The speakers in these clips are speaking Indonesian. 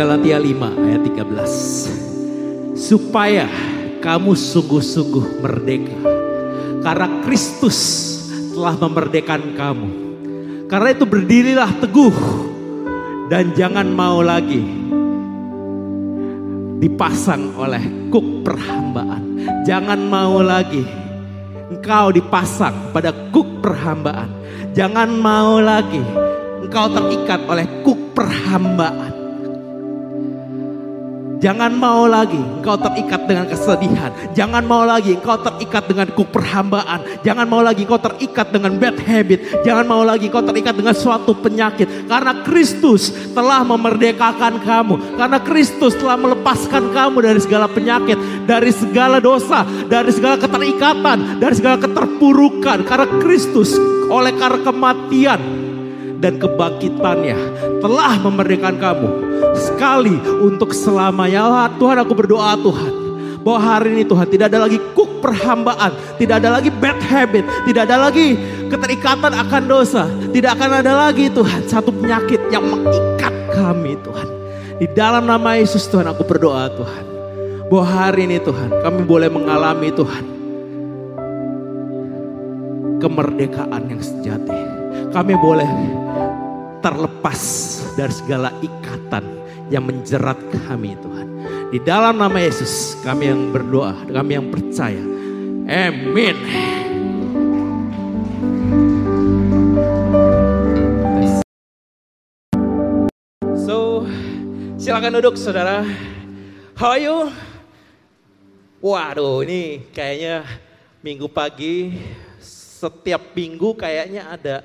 Galatia 5 ayat 13. Supaya kamu sungguh-sungguh merdeka. Karena Kristus telah memerdekakan kamu. Karena itu berdirilah teguh dan jangan mau lagi dipasang oleh kuk perhambaan. Jangan mau lagi engkau dipasang pada kuk perhambaan. Jangan mau lagi engkau terikat oleh kuk perhambaan. Jangan mau lagi engkau terikat dengan kesedihan. Jangan mau lagi engkau terikat dengan kuk perhambaan. Jangan mau lagi engkau terikat dengan bad habit. Jangan mau lagi engkau terikat dengan suatu penyakit. Karena Kristus telah memerdekakan kamu. Karena Kristus telah melepaskan kamu dari segala penyakit. Dari segala dosa. Dari segala keterikatan. Dari segala keterpurukan. Karena Kristus oleh karena kematian dan kebangkitannya telah memerdekakan kamu sekali untuk selamanya. Tuhan aku berdoa Tuhan bahwa hari ini Tuhan tidak ada lagi kuk perhambaan, tidak ada lagi bad habit, tidak ada lagi keterikatan akan dosa, tidak akan ada lagi Tuhan satu penyakit yang mengikat kami Tuhan. Di dalam nama Yesus Tuhan aku berdoa Tuhan bahwa hari ini Tuhan kami boleh mengalami Tuhan kemerdekaan yang sejati. Kami boleh terlepas dari segala ikatan yang menjerat kami Tuhan. Di dalam nama Yesus kami yang berdoa, kami yang percaya. Amin. So, silakan duduk saudara. How are you? Waduh, ini kayaknya minggu pagi, setiap minggu kayaknya ada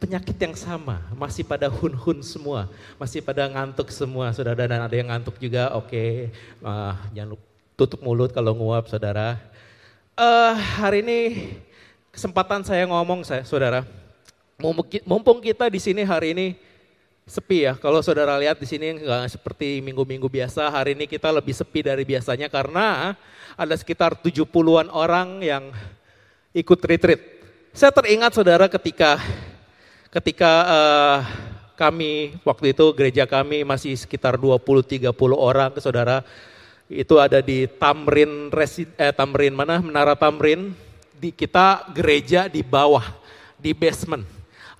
penyakit yang sama. Masih pada hun-hun semua, masih pada ngantuk semua saudara. Dan ada yang ngantuk juga, oke. Ah, jangan lupa tutup mulut kalau nguap saudara. Eh, hari ini kesempatan saya ngomong saya saudara. Mumpung kita di sini hari ini sepi ya. Kalau saudara lihat di sini nggak seperti minggu-minggu biasa. Hari ini kita lebih sepi dari biasanya karena ada sekitar 70-an orang yang ikut retreat. Saya teringat saudara ketika ketika eh, kami waktu itu gereja kami masih sekitar 20-30 orang saudara. Itu ada di Tamrin Resi, eh, Tamrin mana? Menara Tamrin. Di kita gereja di bawah di basement.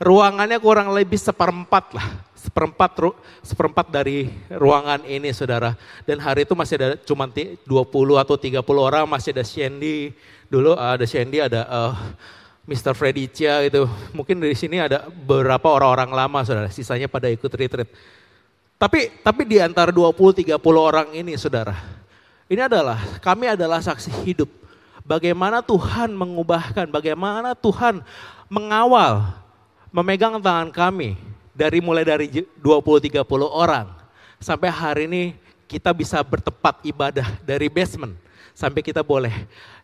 Ruangannya kurang lebih seperempat lah. Seperempat seperempat dari ruangan ini saudara. Dan hari itu masih ada cuma ti- 20 atau 30 orang. Masih ada Shandy dulu ada Shandy ada eh, Mr. Freddy Chia gitu. Mungkin dari sini ada beberapa orang-orang lama saudara, sisanya pada ikut retreat. Tapi tapi di antara 20-30 orang ini saudara, ini adalah kami adalah saksi hidup. Bagaimana Tuhan mengubahkan, bagaimana Tuhan mengawal, memegang tangan kami dari mulai dari 20-30 orang. Sampai hari ini kita bisa bertempat ibadah dari basement. Sampai kita boleh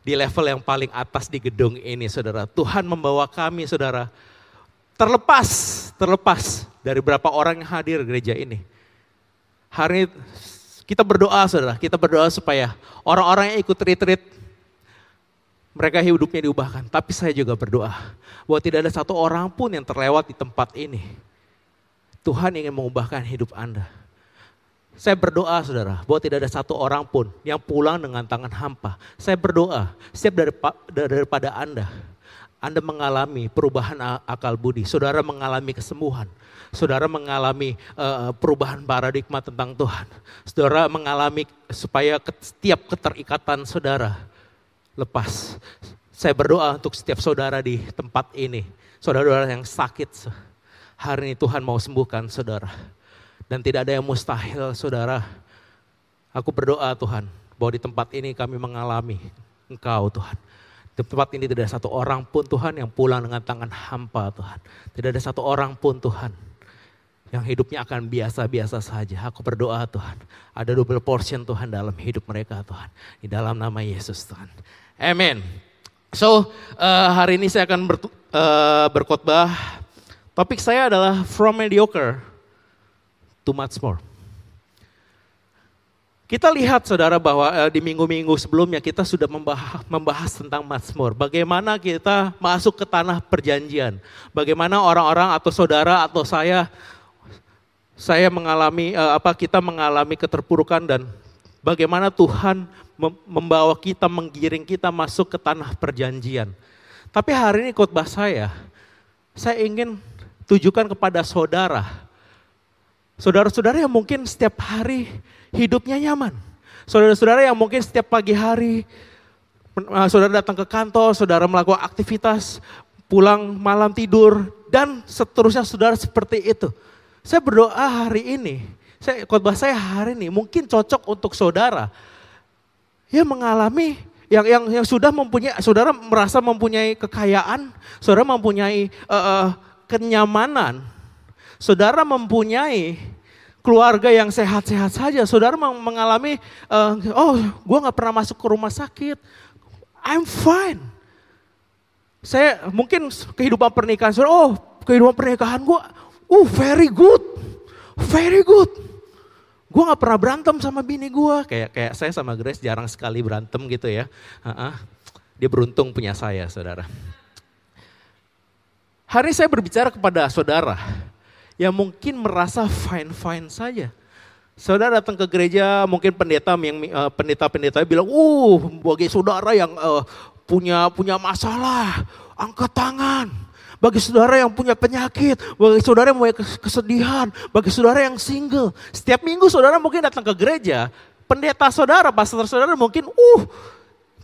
di level yang paling atas di gedung ini saudara. Tuhan membawa kami saudara terlepas, terlepas dari berapa orang yang hadir gereja ini. Hari ini kita berdoa saudara, kita berdoa supaya orang-orang yang ikut retreat mereka hidupnya diubahkan. Tapi saya juga berdoa bahwa tidak ada satu orang pun yang terlewat di tempat ini. Tuhan ingin mengubahkan hidup Anda. Saya berdoa saudara, bahwa tidak ada satu orang pun yang pulang dengan tangan hampa. Saya berdoa, setiap daripa- daripada Anda, Anda mengalami perubahan akal budi, saudara mengalami kesembuhan, saudara mengalami eh, perubahan paradigma tentang Tuhan, saudara mengalami supaya setiap keterikatan saudara lepas. Saya berdoa untuk setiap saudara di tempat ini, saudara-saudara yang sakit, hari ini Tuhan mau sembuhkan saudara. Dan tidak ada yang mustahil saudara. Aku berdoa Tuhan, bahwa di tempat ini kami mengalami Engkau Tuhan. Di tempat ini tidak ada satu orang pun Tuhan yang pulang dengan tangan hampa Tuhan. Tidak ada satu orang pun Tuhan yang hidupnya akan biasa-biasa saja. Aku berdoa Tuhan, ada double portion Tuhan dalam hidup mereka Tuhan. Di dalam nama Yesus Tuhan. Amin. So, uh, hari ini saya akan ber, uh, berkhotbah. Topik saya adalah from mediocre to much more. Kita lihat saudara bahwa uh, di minggu-minggu sebelumnya kita sudah membahas, membahas tentang Mazmur. Bagaimana kita masuk ke tanah perjanjian. Bagaimana orang-orang atau saudara atau saya saya mengalami uh, apa kita mengalami keterpurukan dan bagaimana Tuhan membawa kita menggiring kita masuk ke tanah perjanjian. Tapi hari ini khotbah saya saya ingin tujukan kepada saudara. Saudara-saudara yang mungkin setiap hari hidupnya nyaman. Saudara-saudara yang mungkin setiap pagi hari eh, saudara datang ke kantor, saudara melakukan aktivitas, pulang malam tidur dan seterusnya saudara seperti itu. Saya berdoa hari ini, saya khotbah saya hari ini mungkin cocok untuk saudara yang mengalami yang yang yang sudah mempunyai saudara merasa mempunyai kekayaan, saudara mempunyai uh, uh, kenyamanan, saudara mempunyai keluarga yang sehat-sehat saja, saudara mengalami, uh, oh gue nggak pernah masuk ke rumah sakit, I'm fine. Saya mungkin kehidupan pernikahan, saudara, oh kehidupan pernikahan gue Uh, very good. Very good. Gue gak pernah berantem sama bini gue. Kayak kayak saya sama Grace jarang sekali berantem gitu ya. Uh-uh. Dia beruntung punya saya, saudara. Hari saya berbicara kepada saudara yang mungkin merasa fine-fine saja. Saudara datang ke gereja, mungkin pendeta yang uh, pendeta-pendeta bilang, "Uh, bagi saudara yang uh, punya punya masalah, angkat tangan." Bagi saudara yang punya penyakit, bagi saudara yang punya kesedihan, bagi saudara yang single. Setiap minggu saudara mungkin datang ke gereja, pendeta saudara, pastor saudara mungkin, uh,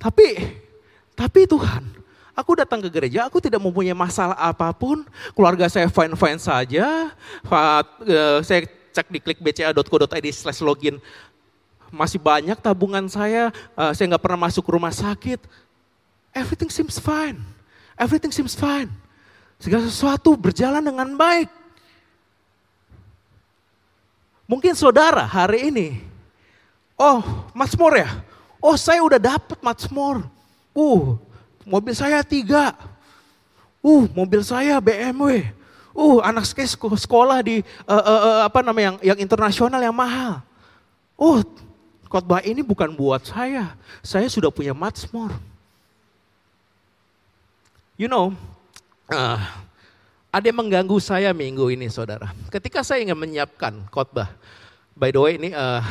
tapi, tapi Tuhan, aku datang ke gereja, aku tidak mempunyai masalah apa pun, keluarga saya fine-fine saja, eh, saya cek di klik bca.co.id slash login, masih banyak tabungan saya, eh, saya nggak pernah masuk rumah sakit, everything seems fine, everything seems fine. Segala sesuatu berjalan dengan baik. Mungkin saudara hari ini, oh Mazmur ya, oh saya udah dapat Mazmur. Uh, mobil saya tiga. Uh, mobil saya BMW. Uh, anak sekolah di uh, uh, uh, apa namanya yang, yang internasional yang mahal. Oh, khotbah ini bukan buat saya. Saya sudah punya Mazmur. You know, Uh, ada yang mengganggu saya minggu ini saudara. Ketika saya ingin menyiapkan khotbah. By the way ini uh,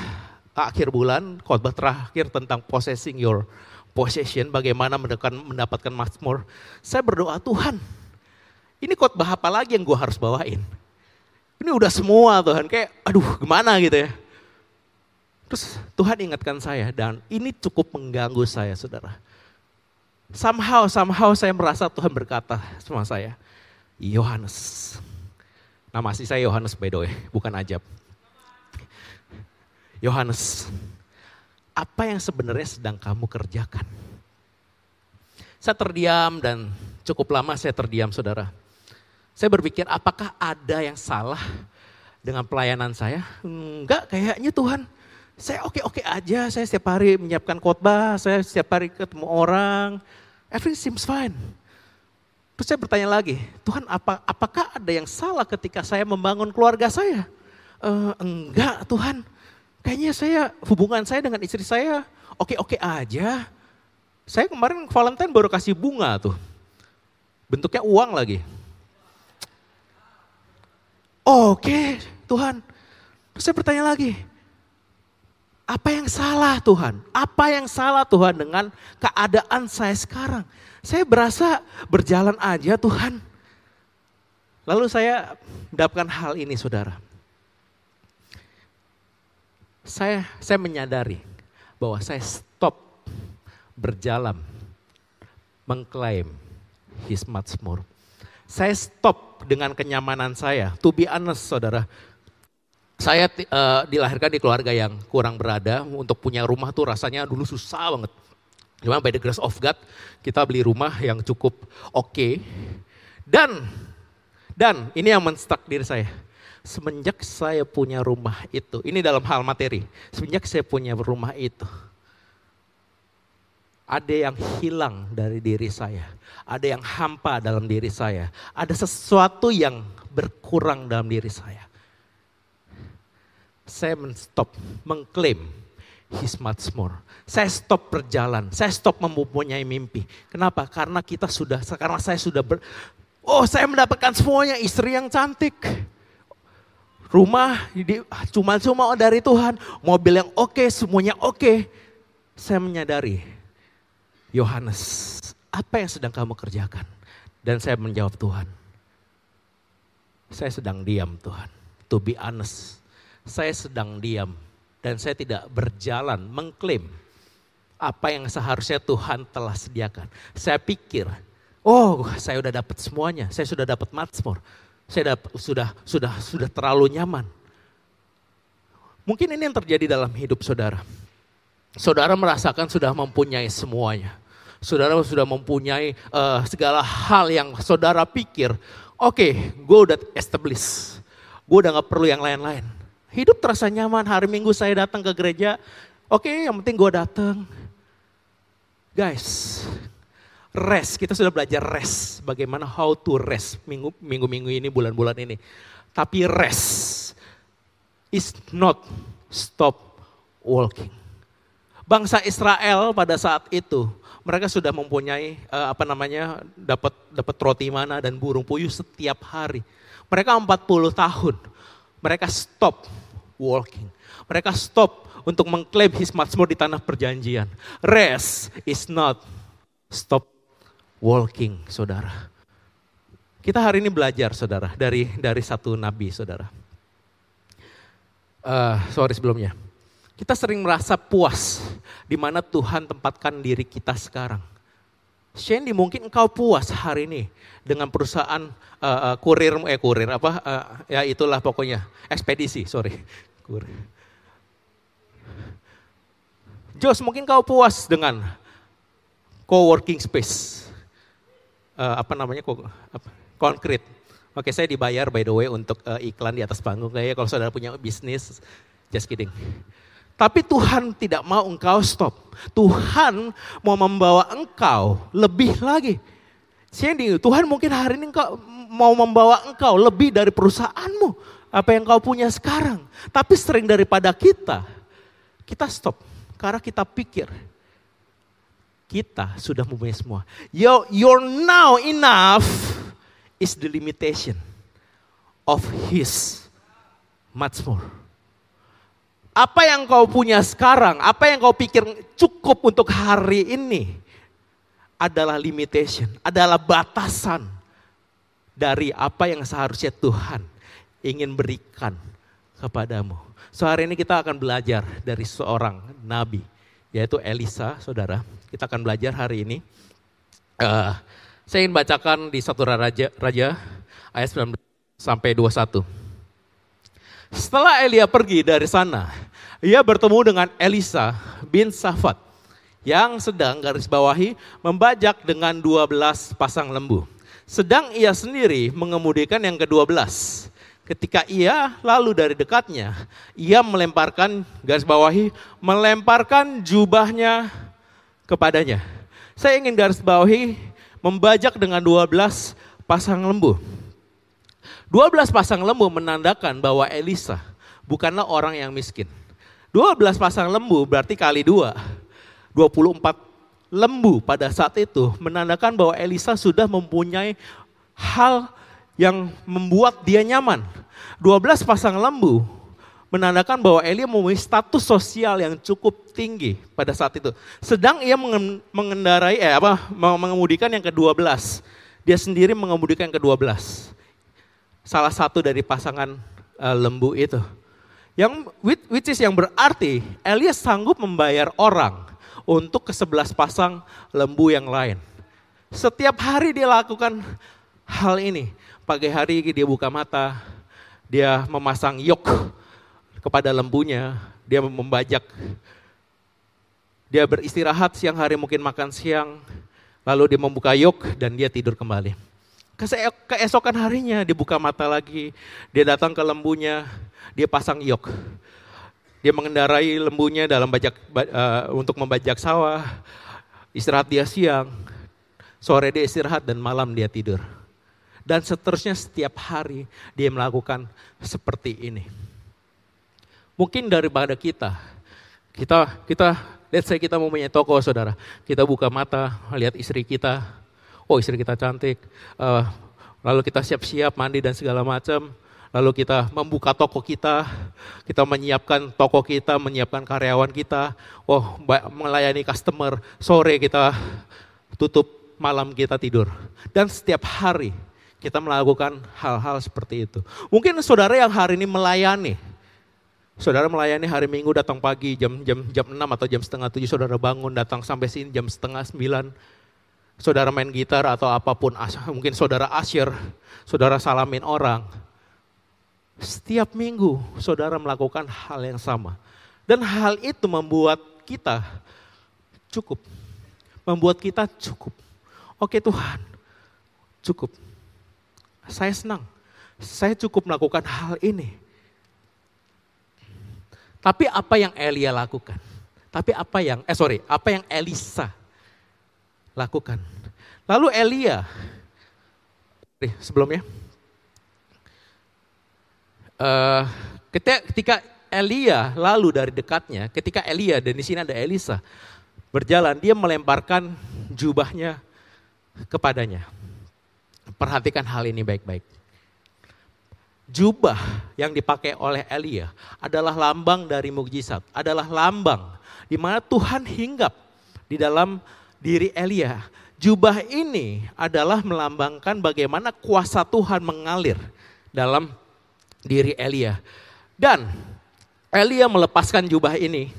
akhir bulan khotbah terakhir tentang possessing your possession. Bagaimana mendapatkan, mazmur. Saya berdoa Tuhan. Ini khotbah apa lagi yang gue harus bawain? Ini udah semua Tuhan. Kayak aduh gimana gitu ya. Terus Tuhan ingatkan saya dan ini cukup mengganggu saya saudara Somehow, somehow saya merasa Tuhan berkata sama saya, Yohanes. Nama asli saya Yohanes by the way, bukan Ajab. Yohanes, apa yang sebenarnya sedang kamu kerjakan? Saya terdiam dan cukup lama saya terdiam saudara. Saya berpikir apakah ada yang salah dengan pelayanan saya? Enggak kayaknya Tuhan. Saya oke-oke aja, saya setiap hari menyiapkan khotbah, saya setiap hari ketemu orang, Everything seems fine. Terus saya bertanya lagi, Tuhan apa, apakah ada yang salah ketika saya membangun keluarga saya? E, enggak Tuhan, kayaknya saya hubungan saya dengan istri saya oke-oke aja. Saya kemarin Valentine baru kasih bunga tuh. Bentuknya uang lagi. Oke Tuhan. Terus saya bertanya lagi, apa yang salah Tuhan? Apa yang salah Tuhan dengan keadaan saya sekarang? Saya berasa berjalan aja Tuhan. Lalu saya mendapatkan hal ini saudara. Saya saya menyadari bahwa saya stop berjalan mengklaim his much more. Saya stop dengan kenyamanan saya. To be honest saudara, saya uh, dilahirkan di keluarga yang kurang berada. Untuk punya rumah tuh rasanya dulu susah banget. Cuma by the grace of God, kita beli rumah yang cukup oke. Okay. Dan, dan ini yang menstak diri saya. Semenjak saya punya rumah itu, ini dalam hal materi. Semenjak saya punya rumah itu, ada yang hilang dari diri saya. Ada yang hampa dalam diri saya. Ada sesuatu yang berkurang dalam diri saya saya menstop, mengklaim He's much more. Saya stop berjalan, saya stop mempunyai mimpi. Kenapa? Karena kita sudah, karena saya sudah ber, oh saya mendapatkan semuanya, istri yang cantik. Rumah cuma-cuma dari Tuhan, mobil yang oke, okay, semuanya oke. Okay. Saya menyadari, Yohanes, apa yang sedang kamu kerjakan? Dan saya menjawab Tuhan, saya sedang diam Tuhan. To be honest, saya sedang diam dan saya tidak berjalan mengklaim apa yang seharusnya Tuhan telah sediakan. Saya pikir, oh saya sudah dapat semuanya, saya sudah dapat Mazmur, saya sudah sudah sudah terlalu nyaman. Mungkin ini yang terjadi dalam hidup saudara. Saudara merasakan sudah mempunyai semuanya. Saudara sudah mempunyai uh, segala hal yang saudara pikir, oke, okay, gue udah establish, gue udah gak perlu yang lain-lain Hidup terasa nyaman, hari minggu saya datang ke gereja, oke okay, yang penting gue datang. Guys, rest, kita sudah belajar rest, bagaimana how to rest minggu-minggu ini, bulan-bulan ini. Tapi rest is not stop walking. Bangsa Israel pada saat itu mereka sudah mempunyai uh, apa namanya dapat dapat roti mana dan burung puyuh setiap hari. Mereka 40 tahun mereka stop walking. Mereka stop untuk mengklaim his mazmur di tanah perjanjian. Rest is not stop walking, saudara. Kita hari ini belajar, saudara, dari dari satu nabi, saudara. Uh, sorry sebelumnya. Kita sering merasa puas di mana Tuhan tempatkan diri kita sekarang. Shandy mungkin engkau puas hari ini dengan perusahaan uh, uh, kurir eh kurir apa uh, ya itulah pokoknya ekspedisi sorry kurir. Jos mungkin kau puas dengan co-working space uh, apa namanya konkret. Oke saya dibayar by the way untuk uh, iklan di atas panggung kayak kalau saudara punya bisnis just kidding. Tapi Tuhan tidak mau engkau stop. Tuhan mau membawa engkau lebih lagi. Sandy, Tuhan mungkin hari ini engkau mau membawa engkau lebih dari perusahaanmu. Apa yang kau punya sekarang. Tapi sering daripada kita, kita stop. Karena kita pikir, kita sudah mempunyai semua. Your, your now enough is the limitation of his much more. Apa yang kau punya sekarang, apa yang kau pikir cukup untuk hari ini adalah limitation, adalah batasan dari apa yang seharusnya Tuhan ingin berikan kepadamu. So hari ini kita akan belajar dari seorang nabi, yaitu Elisa, saudara. Kita akan belajar hari ini. Uh, saya ingin bacakan di satu raja, raja ayat 19 sampai 21. Setelah Elia pergi dari sana, ia bertemu dengan Elisa bin Safat yang sedang garis bawahi membajak dengan 12 pasang lembu. Sedang ia sendiri mengemudikan yang ke-12. Ketika ia lalu dari dekatnya, ia melemparkan garis bawahi, melemparkan jubahnya kepadanya. Saya ingin garis bawahi membajak dengan 12 pasang lembu. 12 pasang lembu menandakan bahwa Elisa bukanlah orang yang miskin. 12 pasang lembu berarti kali dua. 24 lembu pada saat itu menandakan bahwa Elisa sudah mempunyai hal yang membuat dia nyaman. 12 pasang lembu menandakan bahwa Elia mempunyai status sosial yang cukup tinggi pada saat itu. Sedang ia mengendarai eh apa mengemudikan yang ke-12. Dia sendiri mengemudikan yang ke-12 salah satu dari pasangan uh, lembu itu. Yang which is yang berarti Elias sanggup membayar orang untuk ke sebelas pasang lembu yang lain. Setiap hari dia lakukan hal ini. Pagi hari dia buka mata, dia memasang yok kepada lembunya, dia membajak. Dia beristirahat siang hari mungkin makan siang, lalu dia membuka yok dan dia tidur kembali. Keesokan harinya dia buka mata lagi, dia datang ke lembunya, dia pasang yok. Dia mengendarai lembunya dalam bajak uh, untuk membajak sawah. Istirahat dia siang, sore dia istirahat dan malam dia tidur. Dan seterusnya setiap hari dia melakukan seperti ini. Mungkin daripada kita, kita kita let's say kita mempunyai toko saudara, kita buka mata lihat istri kita, oh istri kita cantik, uh, lalu kita siap-siap mandi dan segala macam, lalu kita membuka toko kita, kita menyiapkan toko kita, menyiapkan karyawan kita, oh melayani customer, sore kita tutup, malam kita tidur. Dan setiap hari kita melakukan hal-hal seperti itu. Mungkin saudara yang hari ini melayani, Saudara melayani hari Minggu datang pagi jam jam jam 6 atau jam setengah 7 saudara bangun datang sampai sini jam setengah 9. Saudara main gitar atau apa pun, mungkin saudara asyir, saudara salamin orang. Setiap minggu saudara melakukan hal yang sama. Dan hal itu membuat kita cukup. Membuat kita cukup. Oke Tuhan, cukup. Saya senang. Saya cukup melakukan hal ini tapi apa yang Elia lakukan? Tapi apa yang, eh sorry, apa yang Elisa lakukan? Lalu Elia, sebelumnya, uh, ketika Elia lalu dari dekatnya, ketika Elia dan di sini ada Elisa berjalan, dia melemparkan jubahnya kepadanya. Perhatikan hal ini baik-baik jubah yang dipakai oleh Elia adalah lambang dari mukjizat, adalah lambang di mana Tuhan hinggap di dalam diri Elia. Jubah ini adalah melambangkan bagaimana kuasa Tuhan mengalir dalam diri Elia. Dan Elia melepaskan jubah ini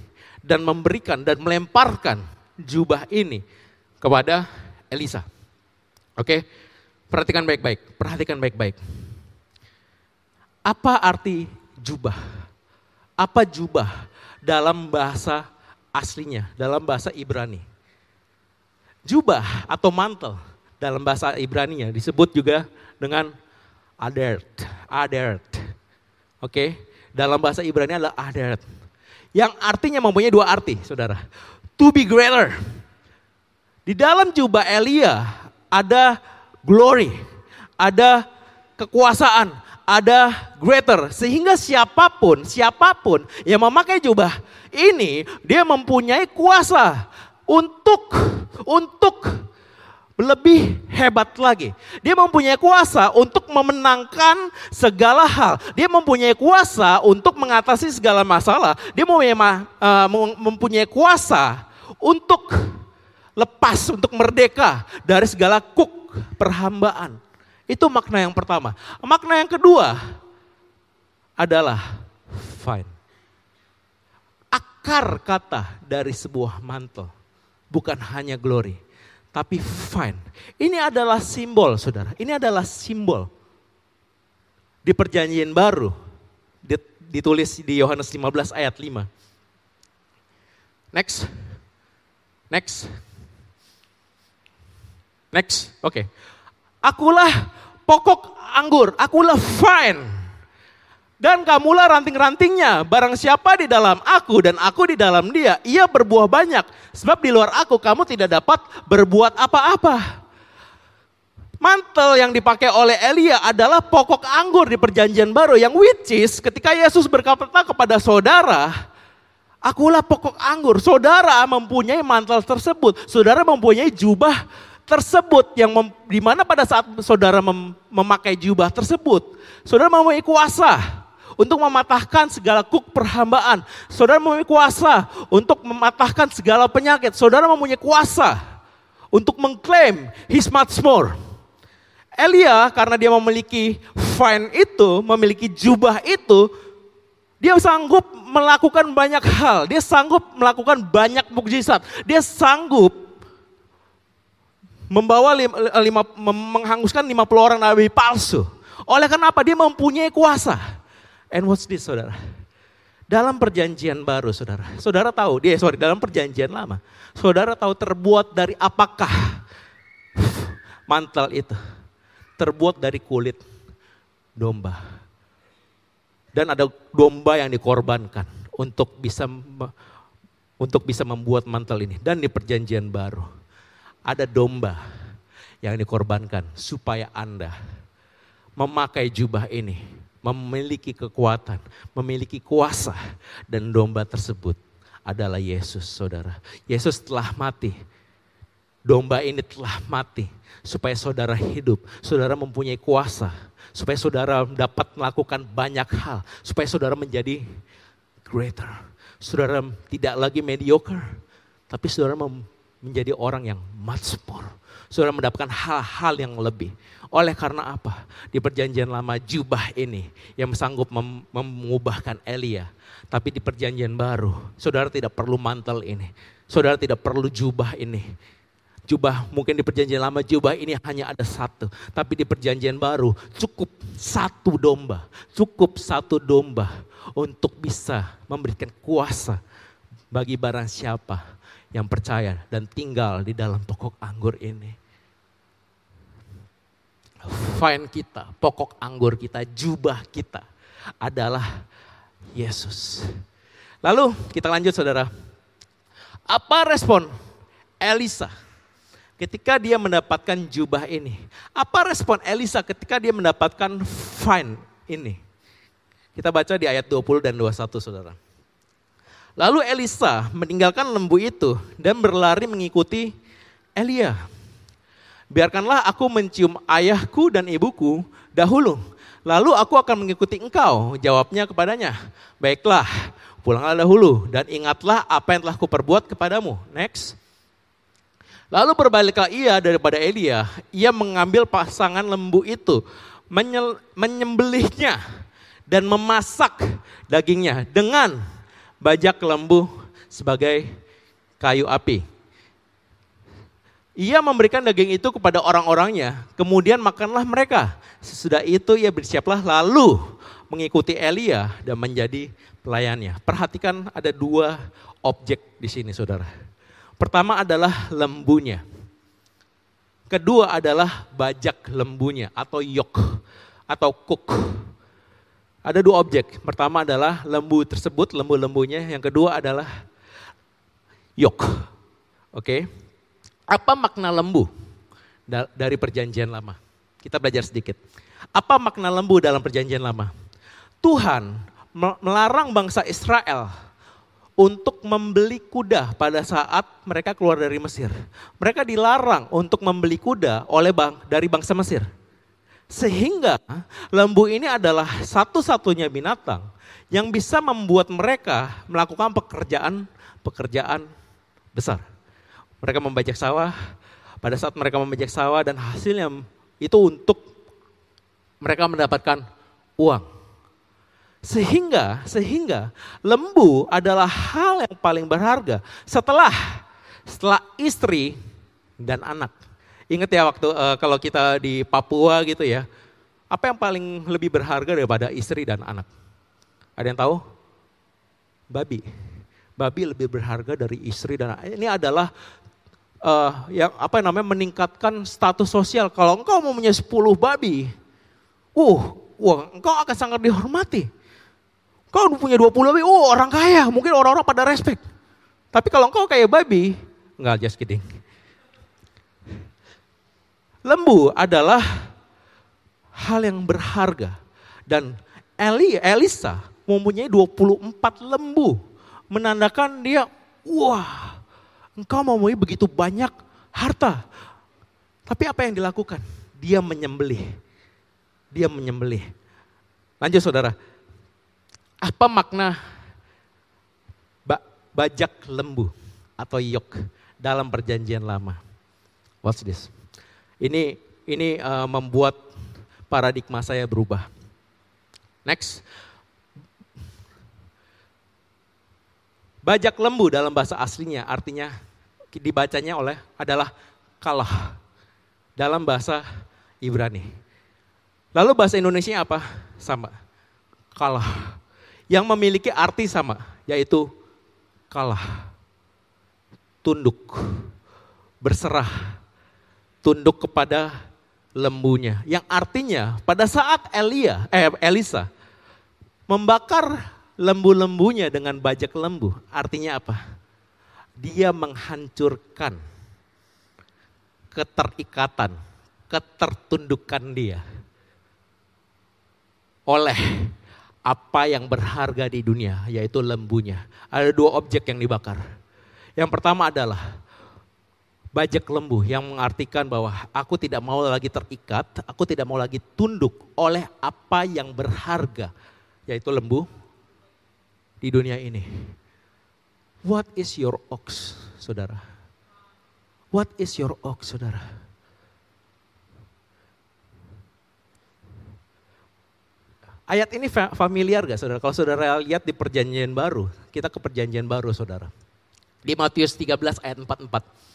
dan memberikan dan melemparkan jubah ini kepada Elisa. Oke, perhatikan baik-baik, perhatikan baik-baik. Apa arti jubah? Apa jubah dalam bahasa aslinya, dalam bahasa Ibrani? Jubah atau mantel dalam bahasa Ibrani disebut juga dengan adert, adert. Oke, dalam bahasa Ibrani adalah adert. Yang artinya mempunyai dua arti, saudara. To be greater. Di dalam jubah Elia ada glory, ada kekuasaan, ada greater sehingga siapa pun siapa pun yang memakai jubah ini dia mempunyai kuasa untuk untuk lebih hebat lagi. Dia mempunyai kuasa untuk memenangkan segala hal. Dia mempunyai kuasa untuk mengatasi segala masalah. Dia mempunyai, uh, mempunyai kuasa untuk lepas, untuk merdeka dari segala kuk perhambaan. Itu makna yang pertama. Makna yang kedua adalah fine. Akar kata dari sebuah mantel bukan hanya glory, tapi fine. Ini adalah simbol, saudara. Ini adalah simbol di perjanjian baru ditulis di Yohanes 15 ayat 5. Next. Next. Next. Oke. Okay. Akulah pokok anggur, akulah vine. Dan kamulah ranting-rantingnya, barang siapa di dalam aku dan aku di dalam dia, ia berbuah banyak. Sebab di luar aku kamu tidak dapat berbuat apa-apa. Mantel yang dipakai oleh Elia adalah pokok anggur di perjanjian baru yang which is ketika Yesus berkata kepada saudara, akulah pokok anggur. Saudara mempunyai mantel tersebut, saudara mempunyai jubah tersebut yang mem, di mana pada saat saudara mem, memakai jubah tersebut, saudara mempunyai kuasa untuk mematahkan segala kuk perhambaan. Saudara mempunyai kuasa untuk mematahkan segala penyakit. Saudara mempunyai kuasa untuk mengklaim his much more. Elia karena dia memiliki fine itu, memiliki jubah itu, dia sanggup melakukan banyak hal. Dia sanggup melakukan banyak mukjizat. Dia sanggup membawa lima, lima, menghanguskan 50 orang nabi palsu. Oleh karena apa? Dia mempunyai kuasa. And what's this saudara? Dalam perjanjian baru saudara, saudara tahu, dia sorry dalam perjanjian lama, saudara tahu terbuat dari apakah mantel itu? Terbuat dari kulit domba. Dan ada domba yang dikorbankan untuk bisa untuk bisa membuat mantel ini. Dan di perjanjian baru ada domba yang dikorbankan supaya Anda memakai jubah ini memiliki kekuatan, memiliki kuasa dan domba tersebut adalah Yesus saudara. Yesus telah mati. Domba ini telah mati supaya saudara hidup, saudara mempunyai kuasa, supaya saudara dapat melakukan banyak hal, supaya saudara menjadi greater. Saudara tidak lagi mediocre, tapi saudara menjadi orang yang more. Saudara mendapatkan hal-hal yang lebih. Oleh karena apa? Di perjanjian lama jubah ini yang sanggup mem mengubahkan Elia. Tapi di perjanjian baru, saudara tidak perlu mantel ini. Saudara tidak perlu jubah ini. Jubah mungkin di perjanjian lama jubah ini hanya ada satu. Tapi di perjanjian baru cukup satu domba. Cukup satu domba untuk bisa memberikan kuasa bagi barang siapa yang percaya dan tinggal di dalam pokok anggur ini fine kita, pokok anggur kita, jubah kita adalah Yesus. Lalu kita lanjut saudara. Apa respon Elisa ketika dia mendapatkan jubah ini? Apa respon Elisa ketika dia mendapatkan fine ini? Kita baca di ayat 20 dan 21 saudara. Lalu Elisa meninggalkan lembu itu dan berlari mengikuti Elia. Biarkanlah aku mencium ayahku dan ibuku dahulu. Lalu aku akan mengikuti engkau. Jawabnya kepadanya, baiklah pulanglah dahulu dan ingatlah apa yang telah kuperbuat kepadamu. Next. Lalu berbaliklah ia daripada Elia. Ia mengambil pasangan lembu itu, menyembelihnya dan memasak dagingnya dengan bajak lembu sebagai kayu api. Ia memberikan daging itu kepada orang-orangnya, kemudian makanlah mereka. Sesudah itu ia bersiaplah lalu mengikuti Elia dan menjadi pelayannya. Perhatikan ada dua objek di sini saudara. Pertama adalah lembunya. Kedua adalah bajak lembunya atau yok atau cook. Ada dua objek. Pertama adalah lembu tersebut, lembu-lembunya. Yang kedua adalah yok. Oke. Okay? Apa makna lembu dari perjanjian lama? Kita belajar sedikit. Apa makna lembu dalam perjanjian lama? Tuhan melarang bangsa Israel untuk membeli kuda pada saat mereka keluar dari Mesir. Mereka dilarang untuk membeli kuda oleh bang dari bangsa Mesir. Sehingga lembu ini adalah satu-satunya binatang yang bisa membuat mereka melakukan pekerjaan-pekerjaan besar. Mereka membajak sawah, pada saat mereka membajak sawah dan hasilnya itu untuk mereka mendapatkan uang. Sehingga sehingga lembu adalah hal yang paling berharga setelah setelah istri dan anak. Ingat ya waktu uh, kalau kita di Papua gitu ya, apa yang paling lebih berharga daripada istri dan anak? Ada yang tahu? Babi. Babi lebih berharga dari istri dan anak. Ini adalah uh, yang apa namanya meningkatkan status sosial. Kalau engkau mau punya 10 babi, uh, wah, engkau akan sangat dihormati. Kau punya 20 babi, oh orang kaya, mungkin orang-orang pada respect. Tapi kalau engkau kayak babi, enggak just kidding. Lembu adalah hal yang berharga. Dan Eli, Elisa mempunyai 24 lembu. Menandakan dia, wah Engkau mau begitu banyak harta. Tapi apa yang dilakukan? Dia menyembelih. Dia menyembelih. Lanjut saudara. Apa makna bajak lembu atau yok dalam perjanjian lama? What's this? Ini ini uh, membuat paradigma saya berubah. Next. Bajak lembu dalam bahasa aslinya artinya dibacanya oleh adalah kalah dalam bahasa Ibrani. Lalu bahasa Indonesia apa? Sama. Kalah. yang memiliki arti sama, yaitu kalah, tunduk, berserah, tunduk kepada lembunya. Yang artinya pada saat Elia, eh, Elisa membakar lembu-lembunya dengan bajak lembu, artinya apa? Dia menghancurkan keterikatan, ketertundukan dia oleh apa yang berharga di dunia, yaitu lembunya. Ada dua objek yang dibakar. Yang pertama adalah bajak lembu yang mengartikan bahwa aku tidak mau lagi terikat, aku tidak mau lagi tunduk oleh apa yang berharga, yaitu lembu di dunia ini. What is your ox, saudara? What is your ox, saudara? Ayat ini familiar gak saudara? Kalau saudara lihat di perjanjian baru, kita ke perjanjian baru saudara. Di Matius 13 ayat 44.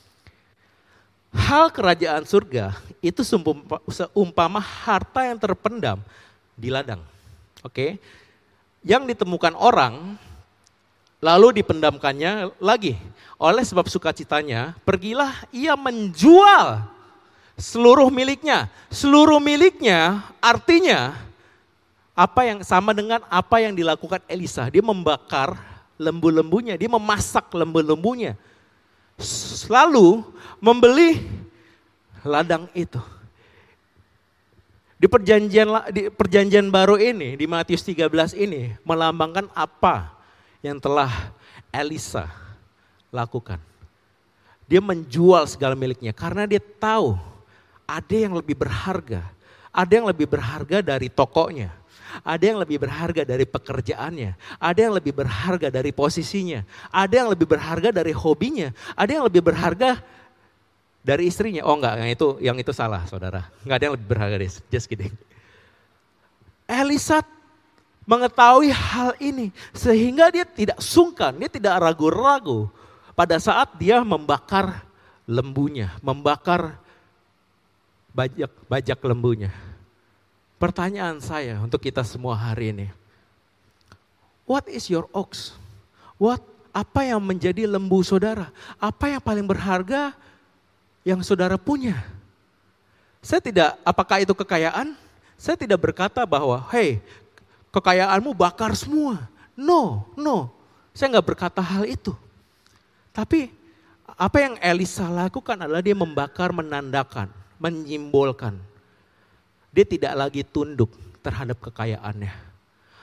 Hal kerajaan surga itu seumpama harta yang terpendam di ladang. Oke. Yang ditemukan orang lalu dipendamkannya lagi. Oleh sebab sukacitanya, pergilah ia menjual seluruh miliknya. Seluruh miliknya artinya apa yang sama dengan apa yang dilakukan Elisa. Dia membakar lembu-lembunya, dia memasak lembu-lembunya. Lalu membeli ladang itu. Di perjanjian di perjanjian baru ini di Matius 13 ini melambangkan apa yang telah Elisa lakukan. Dia menjual segala miliknya karena dia tahu ada yang lebih berharga. Ada yang lebih berharga dari tokonya ada yang lebih berharga dari pekerjaannya. Ada yang lebih berharga dari posisinya. Ada yang lebih berharga dari hobinya. Ada yang lebih berharga dari istrinya. Oh enggak, yang itu yang itu salah saudara. Enggak ada yang lebih berharga dari just kidding. Elisa mengetahui hal ini sehingga dia tidak sungkan, dia tidak ragu-ragu pada saat dia membakar lembunya, membakar bajak bajak lembunya. Pertanyaan saya untuk kita semua hari ini. What is your ox? What apa yang menjadi lembu saudara? Apa yang paling berharga yang saudara punya? Saya tidak, apakah itu kekayaan? Saya tidak berkata bahwa, hey, kekayaanmu bakar semua. No, no. Saya nggak berkata hal itu. Tapi apa yang Elisa lakukan adalah dia membakar menandakan, menyimbolkan dia tidak lagi tunduk terhadap kekayaannya.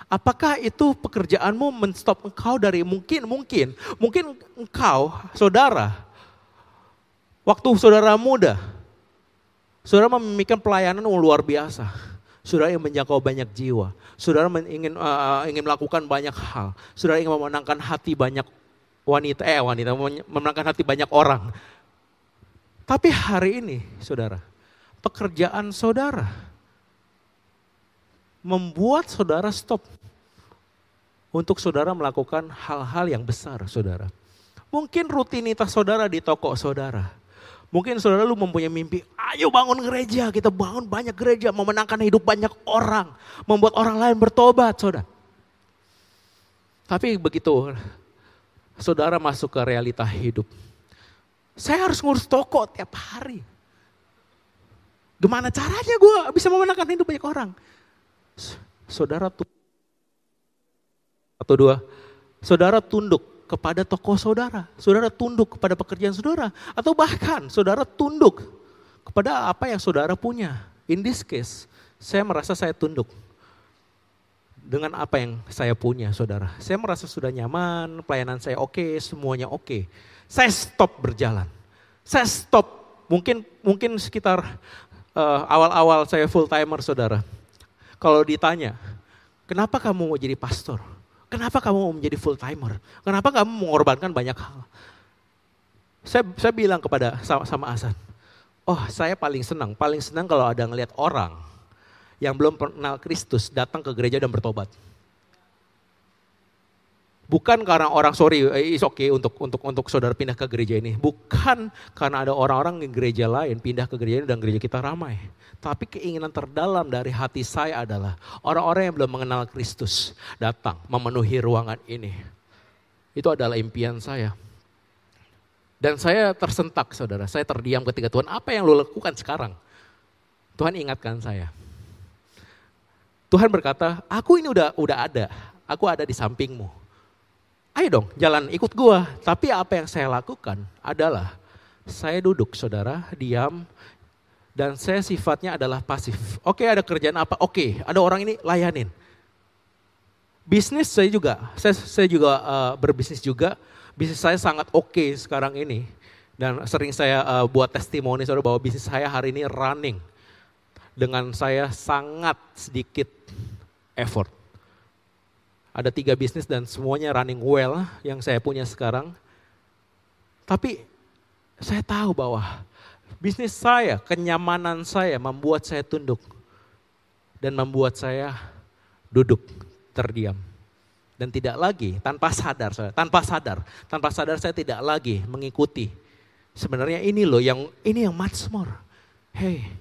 Apakah itu pekerjaanmu menstop engkau dari mungkin, mungkin, mungkin engkau, saudara, waktu saudara muda, saudara memikirkan pelayanan yang luar biasa. Saudara ingin menjangkau banyak jiwa. Saudara ingin uh, ingin melakukan banyak hal. Saudara ingin memenangkan hati banyak wanita, eh wanita, memenangkan hati banyak orang. Tapi hari ini, saudara, pekerjaan saudara membuat saudara stop untuk saudara melakukan hal-hal yang besar, saudara. Mungkin rutinitas saudara di toko saudara. Mungkin saudara lu mempunyai mimpi, ayo bangun gereja, kita bangun banyak gereja, memenangkan hidup banyak orang, membuat orang lain bertobat, saudara. Tapi begitu saudara masuk ke realita hidup, saya harus ngurus toko tiap hari. Gimana caranya gue bisa memenangkan hidup banyak orang? Saudara tunduk. Atau dua, saudara tunduk kepada tokoh saudara. Saudara tunduk kepada pekerjaan saudara. Atau bahkan saudara tunduk kepada apa yang saudara punya. In this case, saya merasa saya tunduk dengan apa yang saya punya, saudara. Saya merasa sudah nyaman, pelayanan saya oke, okay, semuanya oke. Okay. Saya stop berjalan. Saya stop, mungkin mungkin sekitar uh, awal-awal saya full timer, saudara. Kalau ditanya, kenapa kamu mau jadi pastor? Kenapa kamu mau menjadi full timer? Kenapa kamu mengorbankan banyak hal? Saya, saya bilang kepada sama, sama Asan, oh saya paling senang, paling senang kalau ada ngelihat orang yang belum kenal Kristus datang ke gereja dan bertobat. Bukan karena orang sorry, eh, is okay untuk untuk untuk saudara pindah ke gereja ini. Bukan karena ada orang-orang di gereja lain pindah ke gereja ini dan gereja kita ramai. Tapi keinginan terdalam dari hati saya adalah orang-orang yang belum mengenal Kristus datang memenuhi ruangan ini. Itu adalah impian saya. Dan saya tersentak saudara, saya terdiam ketika Tuhan apa yang lo lakukan sekarang? Tuhan ingatkan saya. Tuhan berkata, aku ini udah udah ada, aku ada di sampingmu ayo dong jalan ikut gua. Tapi apa yang saya lakukan adalah saya duduk saudara, diam, dan saya sifatnya adalah pasif. Oke ada kerjaan apa? Oke ada orang ini layanin. Bisnis saya juga, saya, saya juga uh, berbisnis juga. Bisnis saya sangat oke okay sekarang ini. Dan sering saya uh, buat testimoni saudara bahwa bisnis saya hari ini running. Dengan saya sangat sedikit effort ada tiga bisnis dan semuanya running well yang saya punya sekarang. Tapi saya tahu bahwa bisnis saya, kenyamanan saya membuat saya tunduk. Dan membuat saya duduk terdiam. Dan tidak lagi tanpa sadar, tanpa sadar, tanpa sadar saya tidak lagi mengikuti. Sebenarnya ini loh yang ini yang much more. Hey,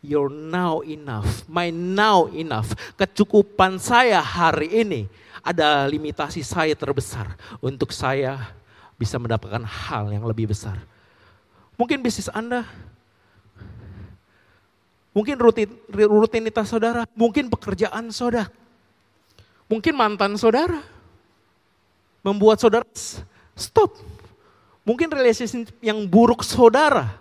you're now enough, my now enough. Kecukupan saya hari ini ada limitasi saya terbesar untuk saya bisa mendapatkan hal yang lebih besar. Mungkin bisnis Anda, mungkin rutin, rutinitas saudara, mungkin pekerjaan saudara, mungkin mantan saudara, membuat saudara stop. Mungkin relationship yang buruk saudara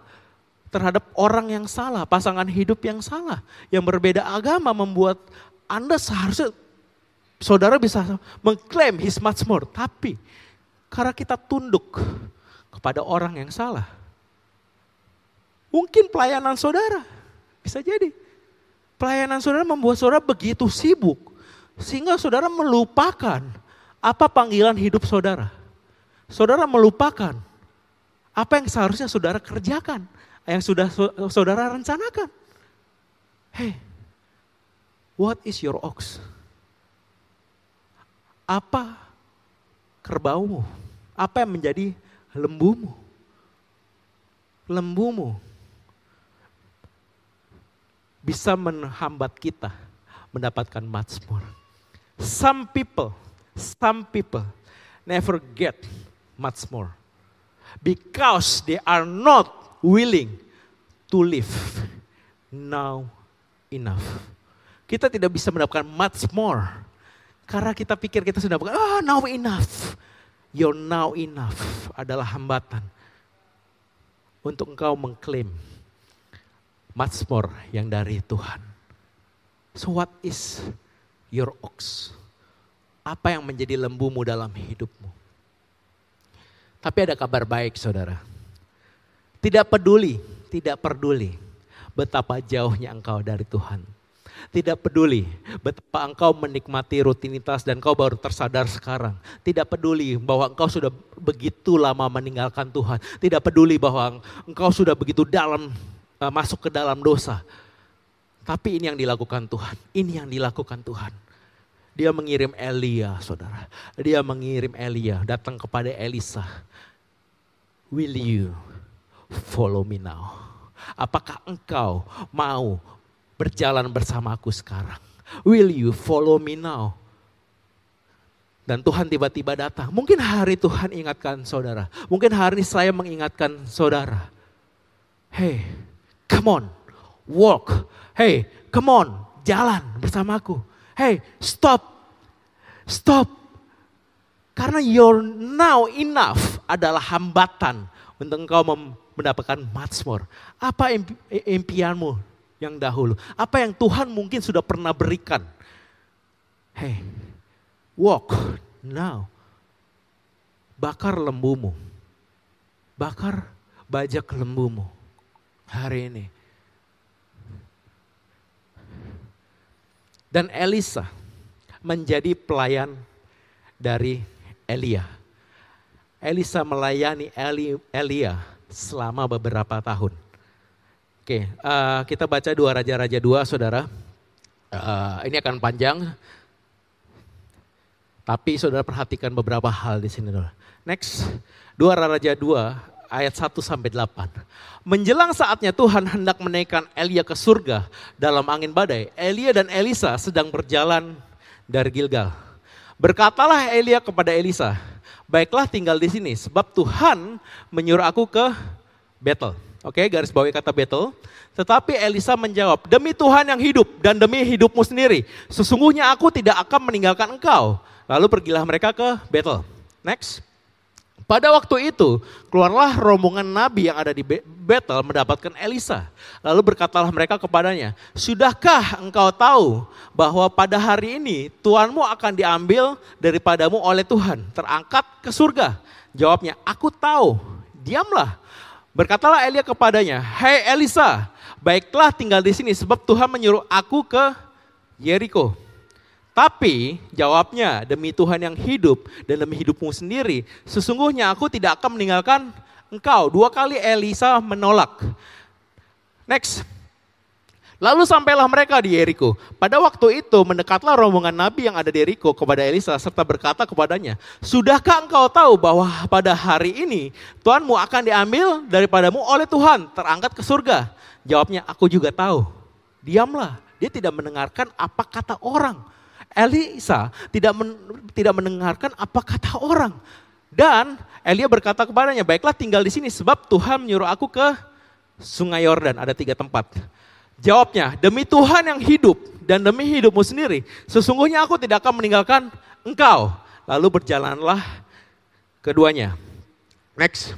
terhadap orang yang salah, pasangan hidup yang salah, yang berbeda agama membuat Anda seharusnya saudara bisa mengklaim he's much more. Tapi karena kita tunduk kepada orang yang salah. Mungkin pelayanan saudara, bisa jadi. Pelayanan saudara membuat saudara begitu sibuk. Sehingga saudara melupakan apa panggilan hidup saudara. Saudara melupakan apa yang seharusnya saudara kerjakan. Yang sudah saudara rencanakan. Hey, what is your ox? Apa kerbaumu? Apa yang menjadi lembumu? Lembumu bisa menghambat kita mendapatkan more. Some people, some people never get more because they are not willing to live now enough. Kita tidak bisa mendapatkan much more karena kita pikir kita sudah bukan, oh now enough. Your now enough adalah hambatan untuk engkau mengklaim much more yang dari Tuhan. So what is your ox? Apa yang menjadi lembumu dalam hidupmu? Tapi ada kabar baik saudara. Tidak peduli, tidak peduli betapa jauhnya engkau dari Tuhan. Tidak peduli betapa engkau menikmati rutinitas dan engkau baru tersadar sekarang. Tidak peduli bahwa engkau sudah begitu lama meninggalkan Tuhan. Tidak peduli bahwa engkau sudah begitu dalam uh, masuk ke dalam dosa. Tapi ini yang dilakukan Tuhan. Ini yang dilakukan Tuhan. Dia mengirim Elia, saudara. Dia mengirim Elia datang kepada Elisa. Will you follow me now? Apakah engkau mau berjalan bersamaku sekarang. Will you follow me now? Dan Tuhan tiba-tiba datang. Mungkin hari Tuhan ingatkan saudara. Mungkin hari saya mengingatkan saudara. Hey, come on, walk. Hey, come on, jalan bersamaku. Hey, stop, stop. Karena you're now enough adalah hambatan untuk engkau mendapatkan much more. Apa impianmu yang dahulu. Apa yang Tuhan mungkin sudah pernah berikan. Hey, walk now. Bakar lembumu. Bakar bajak lembumu hari ini. Dan Elisa menjadi pelayan dari Elia. Elisa melayani Eli, Elia selama beberapa tahun. Oke, uh, kita baca dua Raja-Raja dua, saudara. Uh, ini akan panjang. Tapi saudara perhatikan beberapa hal di sini. Saudara. Next, 2 Raja 2 ayat 1 sampai 8. Menjelang saatnya Tuhan hendak menaikkan Elia ke surga dalam angin badai, Elia dan Elisa sedang berjalan dari Gilgal. Berkatalah Elia kepada Elisa, baiklah tinggal di sini sebab Tuhan menyuruh aku ke Betel. Oke, garis bawahi kata Betel. Tetapi Elisa menjawab, demi Tuhan yang hidup dan demi hidupmu sendiri, sesungguhnya aku tidak akan meninggalkan engkau. Lalu pergilah mereka ke Betel. Next. Pada waktu itu, keluarlah rombongan nabi yang ada di Betel mendapatkan Elisa. Lalu berkatalah mereka kepadanya, Sudahkah engkau tahu bahwa pada hari ini Tuhanmu akan diambil daripadamu oleh Tuhan, terangkat ke surga? Jawabnya, aku tahu, diamlah. Berkatalah Elia kepadanya, Hei Elisa, baiklah tinggal di sini sebab Tuhan menyuruh aku ke Yeriko. Tapi jawabnya demi Tuhan yang hidup dan demi hidupmu sendiri, sesungguhnya aku tidak akan meninggalkan engkau. Dua kali Elisa menolak. Next. Lalu sampailah mereka di Yeriko. Pada waktu itu mendekatlah rombongan nabi yang ada di Yeriko kepada Elisa serta berkata kepadanya, Sudahkah engkau tahu bahwa pada hari ini Tuhanmu akan diambil daripadamu oleh Tuhan, terangkat ke surga? Jawabnya, aku juga tahu. Diamlah, dia tidak mendengarkan apa kata orang. Elisa tidak men, tidak mendengarkan apa kata orang. Dan Elia berkata kepadanya, baiklah tinggal di sini sebab Tuhan menyuruh aku ke sungai Yordan. Ada tiga tempat. Jawabnya, demi Tuhan yang hidup dan demi hidupmu sendiri, sesungguhnya aku tidak akan meninggalkan engkau. Lalu berjalanlah keduanya. Next.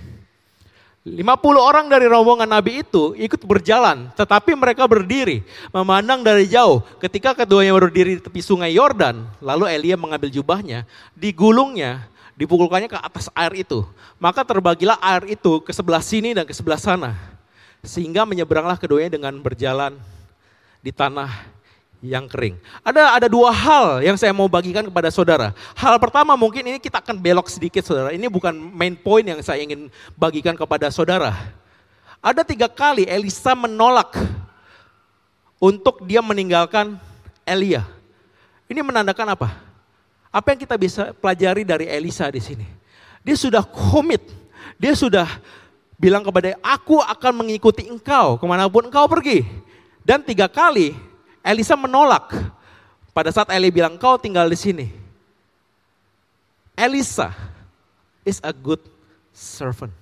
50 orang dari rombongan Nabi itu ikut berjalan, tetapi mereka berdiri, memandang dari jauh. Ketika keduanya berdiri di tepi sungai Yordan, lalu Elia mengambil jubahnya, digulungnya, dipukulkannya ke atas air itu. Maka terbagilah air itu ke sebelah sini dan ke sebelah sana. Sehingga menyeberanglah keduanya dengan berjalan di tanah yang kering. Ada ada dua hal yang saya mau bagikan kepada saudara. Hal pertama mungkin ini kita akan belok sedikit saudara. Ini bukan main point yang saya ingin bagikan kepada saudara. Ada tiga kali Elisa menolak untuk dia meninggalkan Elia. Ini menandakan apa? Apa yang kita bisa pelajari dari Elisa di sini? Dia sudah komit, dia sudah bilang kepada aku akan mengikuti engkau ke mana pun engkau pergi. Dan tiga kali Elisa menolak. Pada saat Eli bilang, kau tinggal di sini. Elisa is a good servant.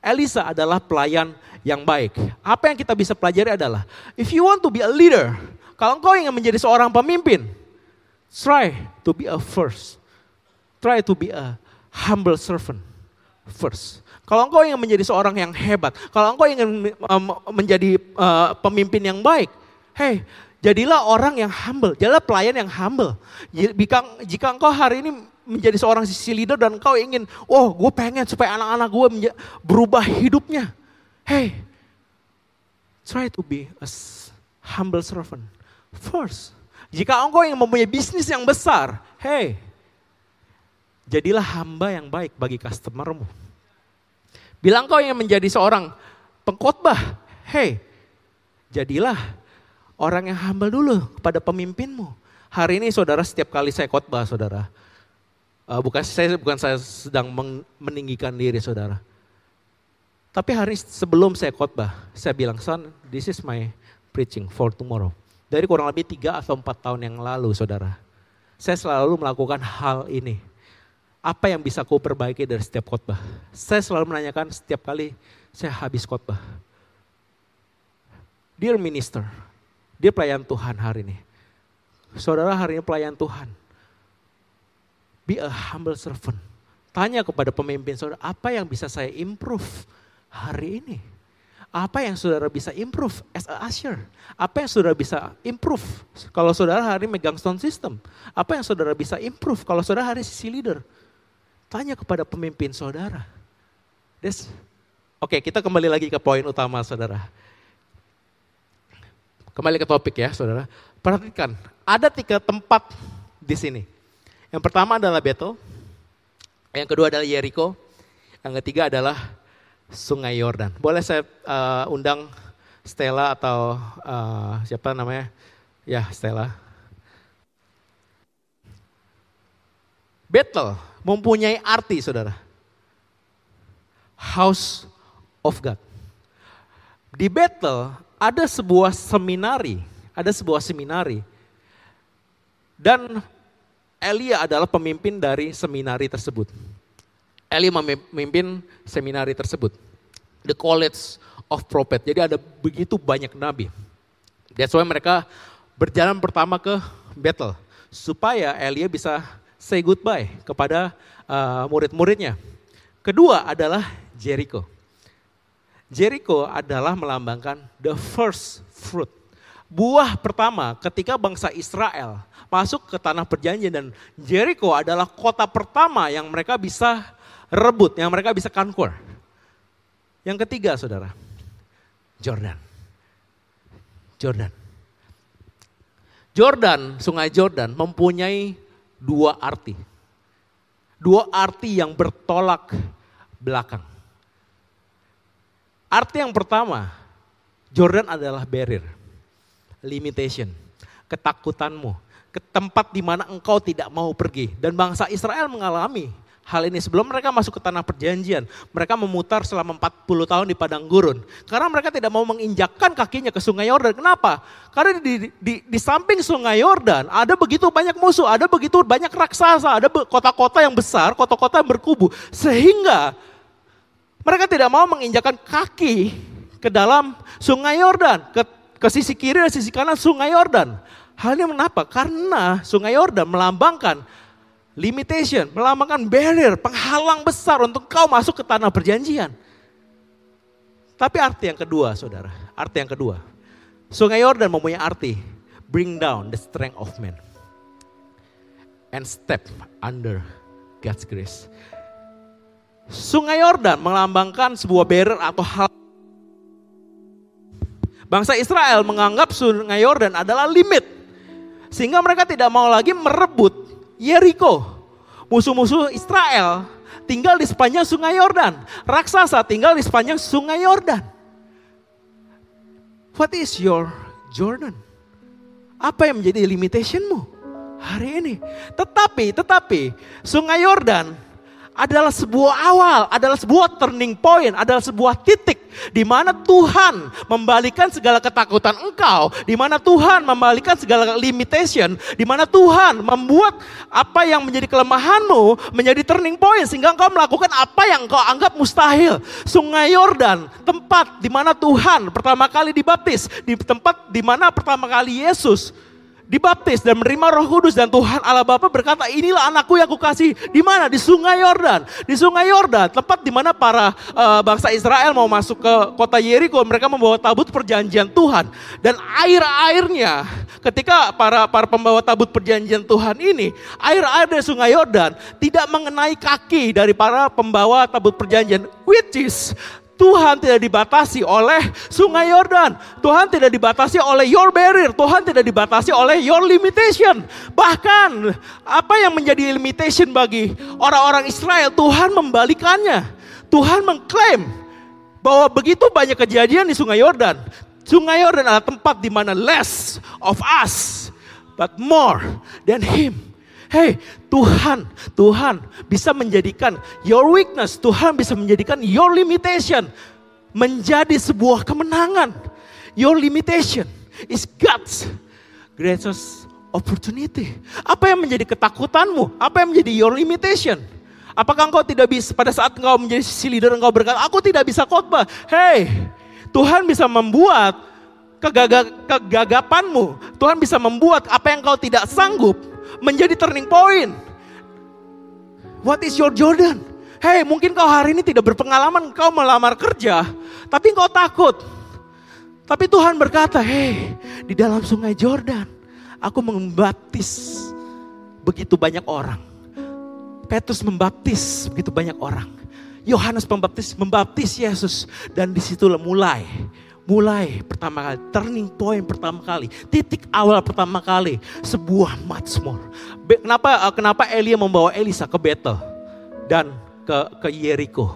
Elisa adalah pelayan yang baik. Apa yang kita bisa pelajari adalah, if you want to be a leader, kalau engkau ingin menjadi seorang pemimpin, try to be a first. Try to be a humble servant first. Kalau engkau ingin menjadi seorang yang hebat, kalau engkau ingin menjadi uh, pemimpin yang baik, hey, Jadilah orang yang humble, jadilah pelayan yang humble. Jika, jika engkau hari ini menjadi seorang sisi leader dan engkau ingin, oh gue pengen supaya anak-anak gue berubah hidupnya. Hey, try to be a humble servant first. Jika engkau ingin mempunyai bisnis yang besar, hey, jadilah hamba yang baik bagi customermu. Bilang kau ingin menjadi seorang pengkhotbah, hey, jadilah orang yang humble dulu kepada pemimpinmu. Hari ini saudara setiap kali saya khotbah saudara, uh, bukan saya bukan saya sedang meninggikan diri saudara. Tapi hari sebelum saya khotbah, saya bilang, son, this is my preaching for tomorrow. Dari kurang lebih tiga atau empat tahun yang lalu saudara, saya selalu melakukan hal ini. Apa yang bisa ku perbaiki dari setiap khotbah? Saya selalu menanyakan setiap kali saya habis khotbah. Dear minister, dia pelayan Tuhan hari ini. Saudara hari ini pelayan Tuhan. Be a humble servant. Tanya kepada pemimpin saudara, apa yang bisa saya improve hari ini? Apa yang saudara bisa improve as a usher? Apa yang saudara bisa improve kalau saudara hari megang sound system? Apa yang saudara bisa improve kalau saudara hari sisi leader? Tanya kepada pemimpin saudara. Oke, kita kembali lagi ke poin utama saudara. Kembali ke topik ya saudara. Perhatikan, ada tiga tempat di sini. Yang pertama adalah Betel, yang kedua adalah Jericho, yang ketiga adalah Sungai Yordan. Boleh saya uh, undang Stella atau uh, siapa namanya? Ya, Stella. Bethel mempunyai arti saudara. House of God. Di Bethel ada sebuah seminari, ada sebuah seminari. Dan Elia adalah pemimpin dari seminari tersebut. Elia memimpin seminari tersebut. The College of Prophet. Jadi ada begitu banyak nabi. That's why mereka berjalan pertama ke Bethel. Supaya Elia bisa say goodbye kepada uh, murid-muridnya. Kedua adalah Jericho. Jericho adalah melambangkan the first fruit. Buah pertama ketika bangsa Israel masuk ke tanah perjanjian dan Jericho adalah kota pertama yang mereka bisa rebut, yang mereka bisa conquer. Yang ketiga saudara, Jordan. Jordan. Jordan, sungai Jordan mempunyai dua arti. Dua arti yang bertolak belakang. Arti yang pertama, Jordan adalah barrier, limitation, ketakutanmu, ke tempat di mana engkau tidak mau pergi. Dan bangsa Israel mengalami hal ini sebelum mereka masuk ke tanah perjanjian. Mereka memutar selama 40 tahun di padang gurun. Karena mereka tidak mau menginjakkan kakinya ke sungai Yordan. Kenapa? Karena di, di, di samping sungai Yordan ada begitu banyak musuh, ada begitu banyak raksasa, ada kota-kota yang besar, kota-kota yang berkubu. Sehingga mereka tidak mau menginjakan kaki ke dalam sungai Yordan, ke, ke sisi kiri dan sisi kanan sungai Yordan. Hal ini mengapa? Karena sungai Yordan melambangkan limitation, melambangkan barrier, penghalang besar untuk kau masuk ke tanah perjanjian. Tapi arti yang kedua, saudara, arti yang kedua. Sungai Yordan mempunyai arti, bring down the strength of man. And step under God's grace. Sungai Yordan melambangkan sebuah barrier atau hal Bangsa Israel menganggap Sungai Yordan adalah limit. Sehingga mereka tidak mau lagi merebut Jericho. Musuh-musuh Israel tinggal di sepanjang Sungai Yordan. Raksasa tinggal di sepanjang Sungai Yordan. What is your Jordan? Apa yang menjadi limitationmu hari ini? Tetapi, tetapi Sungai Yordan adalah sebuah awal, adalah sebuah turning point, adalah sebuah titik di mana Tuhan membalikan segala ketakutan engkau, di mana Tuhan membalikan segala limitation, di mana Tuhan membuat apa yang menjadi kelemahanmu menjadi turning point sehingga engkau melakukan apa yang engkau anggap mustahil. Sungai Yordan, tempat di mana Tuhan pertama kali dibaptis, di tempat di mana pertama kali Yesus dibaptis dan menerima Roh Kudus dan Tuhan Allah Bapa berkata, "Inilah anakku yang kukasih." Di mana? Di Sungai Yordan. Di Sungai Yordan, tempat di mana para uh, bangsa Israel mau masuk ke kota Yeriko, mereka membawa tabut perjanjian Tuhan dan air-airnya ketika para para pembawa tabut perjanjian Tuhan ini, air-air dari Sungai Yordan tidak mengenai kaki dari para pembawa tabut perjanjian, which is Tuhan tidak dibatasi oleh sungai Yordan. Tuhan tidak dibatasi oleh your barrier. Tuhan tidak dibatasi oleh your limitation. Bahkan apa yang menjadi limitation bagi orang-orang Israel, Tuhan membalikannya. Tuhan mengklaim bahwa begitu banyak kejadian di sungai Yordan. Sungai Yordan adalah tempat di mana less of us, but more than him. Hei, Tuhan, Tuhan bisa menjadikan your weakness, Tuhan bisa menjadikan your limitation menjadi sebuah kemenangan. Your limitation is God's greatest opportunity. Apa yang menjadi ketakutanmu? Apa yang menjadi your limitation? Apakah engkau tidak bisa pada saat engkau menjadi si leader engkau berkata, aku tidak bisa khotbah. Hei, Tuhan bisa membuat kegagapanmu. Tuhan bisa membuat apa yang kau tidak sanggup menjadi turning point. What is your Jordan? Hei, mungkin kau hari ini tidak berpengalaman, kau melamar kerja, tapi kau takut. Tapi Tuhan berkata, hei, di dalam sungai Jordan, aku membaptis begitu banyak orang. Petrus membaptis begitu banyak orang. Yohanes pembaptis membaptis Yesus dan di situlah mulai mulai pertama kali, turning point pertama kali, titik awal pertama kali, sebuah Mazmur. Kenapa eh, kenapa Elia membawa Elisa ke Bethel dan ke ke Jericho?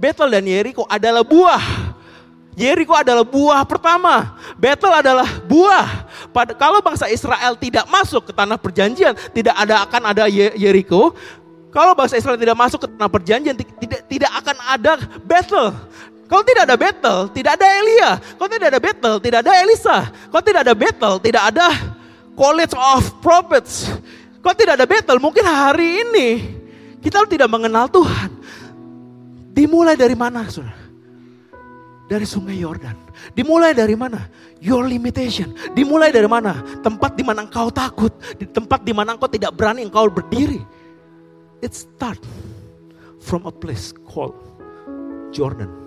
Bethel dan Jericho adalah buah. Jericho adalah buah pertama, Bethel adalah buah Pada, kalau bangsa Israel tidak masuk ke tanah perjanjian, tidak ada akan ada Jericho. Kalau bangsa Israel tidak masuk ke tanah perjanjian, tidak tidak akan ada battle. Kalau tidak ada battle, tidak ada Elia. Kalau tidak ada battle, tidak ada Elisa. Kalau tidak ada battle, tidak ada College of Prophets. Kalau tidak ada battle, mungkin hari ini kita tidak mengenal Tuhan. Dimulai dari mana, saudara? Dari sungai Yordan. Dimulai dari mana? Your limitation. Dimulai dari mana? Tempat di mana engkau takut. Di tempat di mana engkau tidak berani engkau berdiri. It start from a place called Jordan.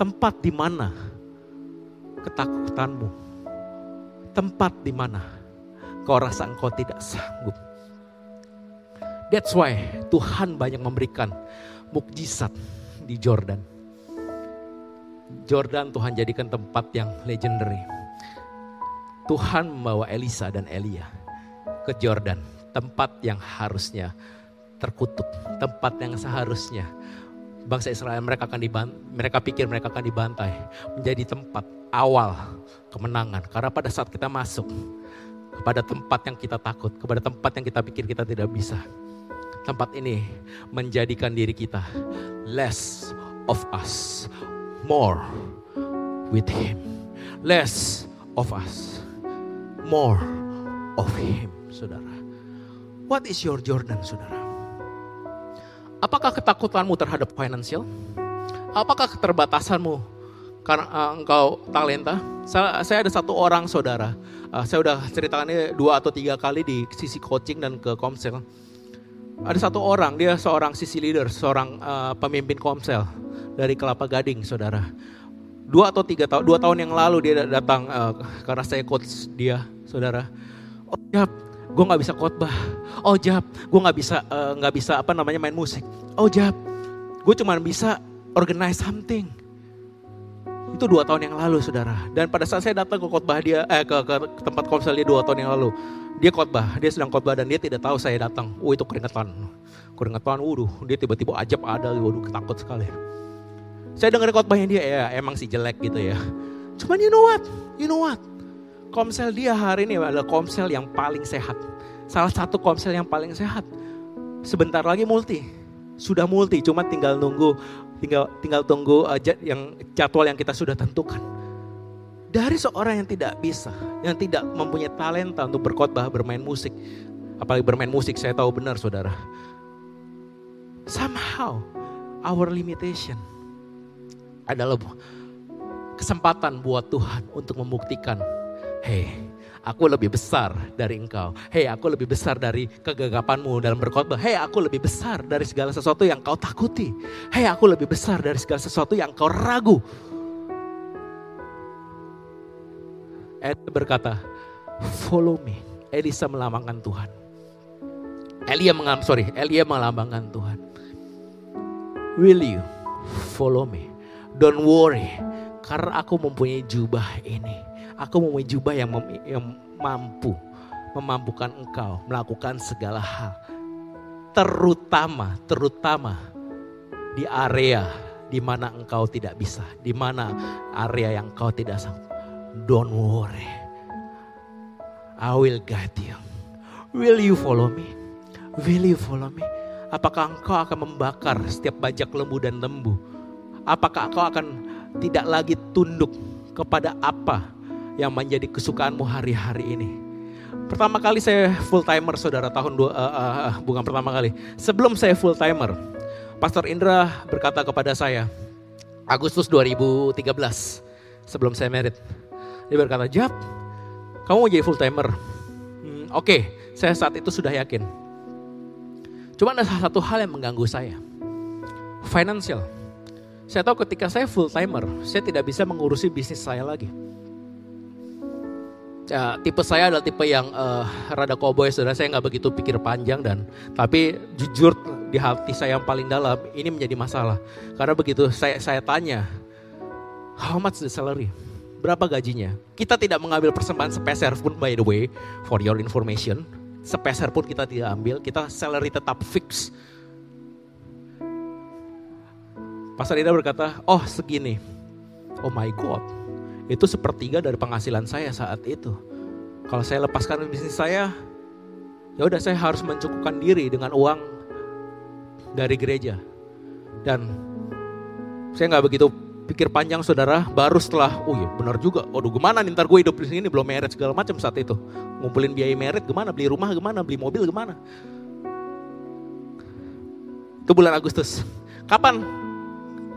Tempat di mana ketakutanmu. Tempat di mana kau rasa engkau tidak sanggup. That's why Tuhan banyak memberikan mukjizat di Jordan. Jordan Tuhan jadikan tempat yang legendary. Tuhan membawa Elisa dan Elia ke Jordan, tempat yang harusnya terkutuk, tempat yang seharusnya bangsa Israel mereka akan dibantai, mereka pikir mereka akan dibantai, menjadi tempat awal kemenangan. Karena pada saat kita masuk kepada tempat yang kita takut, kepada tempat yang kita pikir kita tidak bisa, tempat ini menjadikan diri kita less of us, more with him. Less of us, more of him, saudara. What is your Jordan, saudara? Apakah ketakutanmu terhadap financial? Apakah keterbatasanmu karena uh, engkau talenta? Saya, saya ada satu orang saudara, uh, saya udah ceritakan ini dua atau tiga kali di sisi coaching dan ke komsel ada satu orang, dia seorang sisi leader, seorang uh, pemimpin komsel dari Kelapa Gading, saudara. Dua atau tiga tahun, dua tahun yang lalu dia datang uh, karena saya coach dia, saudara. Oh Jap, gue nggak bisa khotbah. Oh Jap, gue nggak bisa eh, nggak uh, bisa apa namanya main musik. Oh Jap, gue cuma bisa organize something. Itu dua tahun yang lalu, saudara. Dan pada saat saya datang ke khotbah dia, eh, ke, ke tempat komsel dia dua tahun yang lalu, dia khotbah, dia sedang khotbah dan dia tidak tahu saya datang. Oh itu keringetan. Keringetan, waduh, dia tiba-tiba ajab ada, waduh takut sekali. Saya dengar khotbahnya dia, ya emang sih jelek gitu ya. Cuman you know what? You know what? Komsel dia hari ini adalah komsel yang paling sehat. Salah satu komsel yang paling sehat. Sebentar lagi multi. Sudah multi, cuma tinggal nunggu tinggal tinggal tunggu uh, yang jadwal yang kita sudah tentukan. Dari seorang yang tidak bisa, yang tidak mempunyai talenta untuk berkhotbah, bermain musik. Apalagi bermain musik, saya tahu benar saudara. Somehow, our limitation adalah kesempatan buat Tuhan untuk membuktikan, hey, aku lebih besar dari engkau. Hei, aku lebih besar dari kegagapanmu dalam berkhotbah. Hei, aku lebih besar dari segala sesuatu yang kau takuti. Hei, aku lebih besar dari segala sesuatu yang kau ragu. Elia berkata, follow me. Elisa melambangkan Tuhan. Elia mengalami, sorry, Elia melambangkan Tuhan. Will you follow me? Don't worry, karena aku mempunyai jubah ini. Aku mempunyai jubah yang, mem, yang mampu memampukan engkau melakukan segala hal. Terutama, terutama di area di mana engkau tidak bisa, di mana area yang engkau tidak sanggup. Don't worry. I will guide you. Will you follow me? Will you follow me? Apakah engkau akan membakar setiap bajak lembu dan lembu? Apakah engkau akan tidak lagi tunduk kepada apa yang menjadi kesukaanmu hari-hari ini? Pertama kali saya full timer saudara tahun dua, uh, uh, bukan pertama kali. Sebelum saya full timer, Pastor Indra berkata kepada saya, Agustus 2013, sebelum saya merit, dia berkata, Jap, kamu mau jadi full timer? Hmm, Oke, okay. saya saat itu sudah yakin. Cuma ada satu hal yang mengganggu saya. Financial. Saya tahu ketika saya full timer, saya tidak bisa mengurusi bisnis saya lagi. Ya, tipe saya adalah tipe yang uh, rada cowboy, saudara. Saya nggak begitu pikir panjang dan tapi jujur di hati saya yang paling dalam ini menjadi masalah. Karena begitu saya saya tanya, how much the salary? berapa gajinya. Kita tidak mengambil persembahan sepeser pun by the way, for your information. Sepeser pun kita tidak ambil, kita salary tetap fix. Pastor Ida berkata, oh segini. Oh my God, itu sepertiga dari penghasilan saya saat itu. Kalau saya lepaskan bisnis saya, ya udah saya harus mencukupkan diri dengan uang dari gereja. Dan saya nggak begitu pikir panjang saudara, baru setelah, oh iya benar juga, waduh gimana nih ntar gue hidup di sini belum merit segala macam saat itu. Ngumpulin biaya merit gimana, beli rumah gimana, beli mobil gimana. Itu bulan Agustus. Kapan?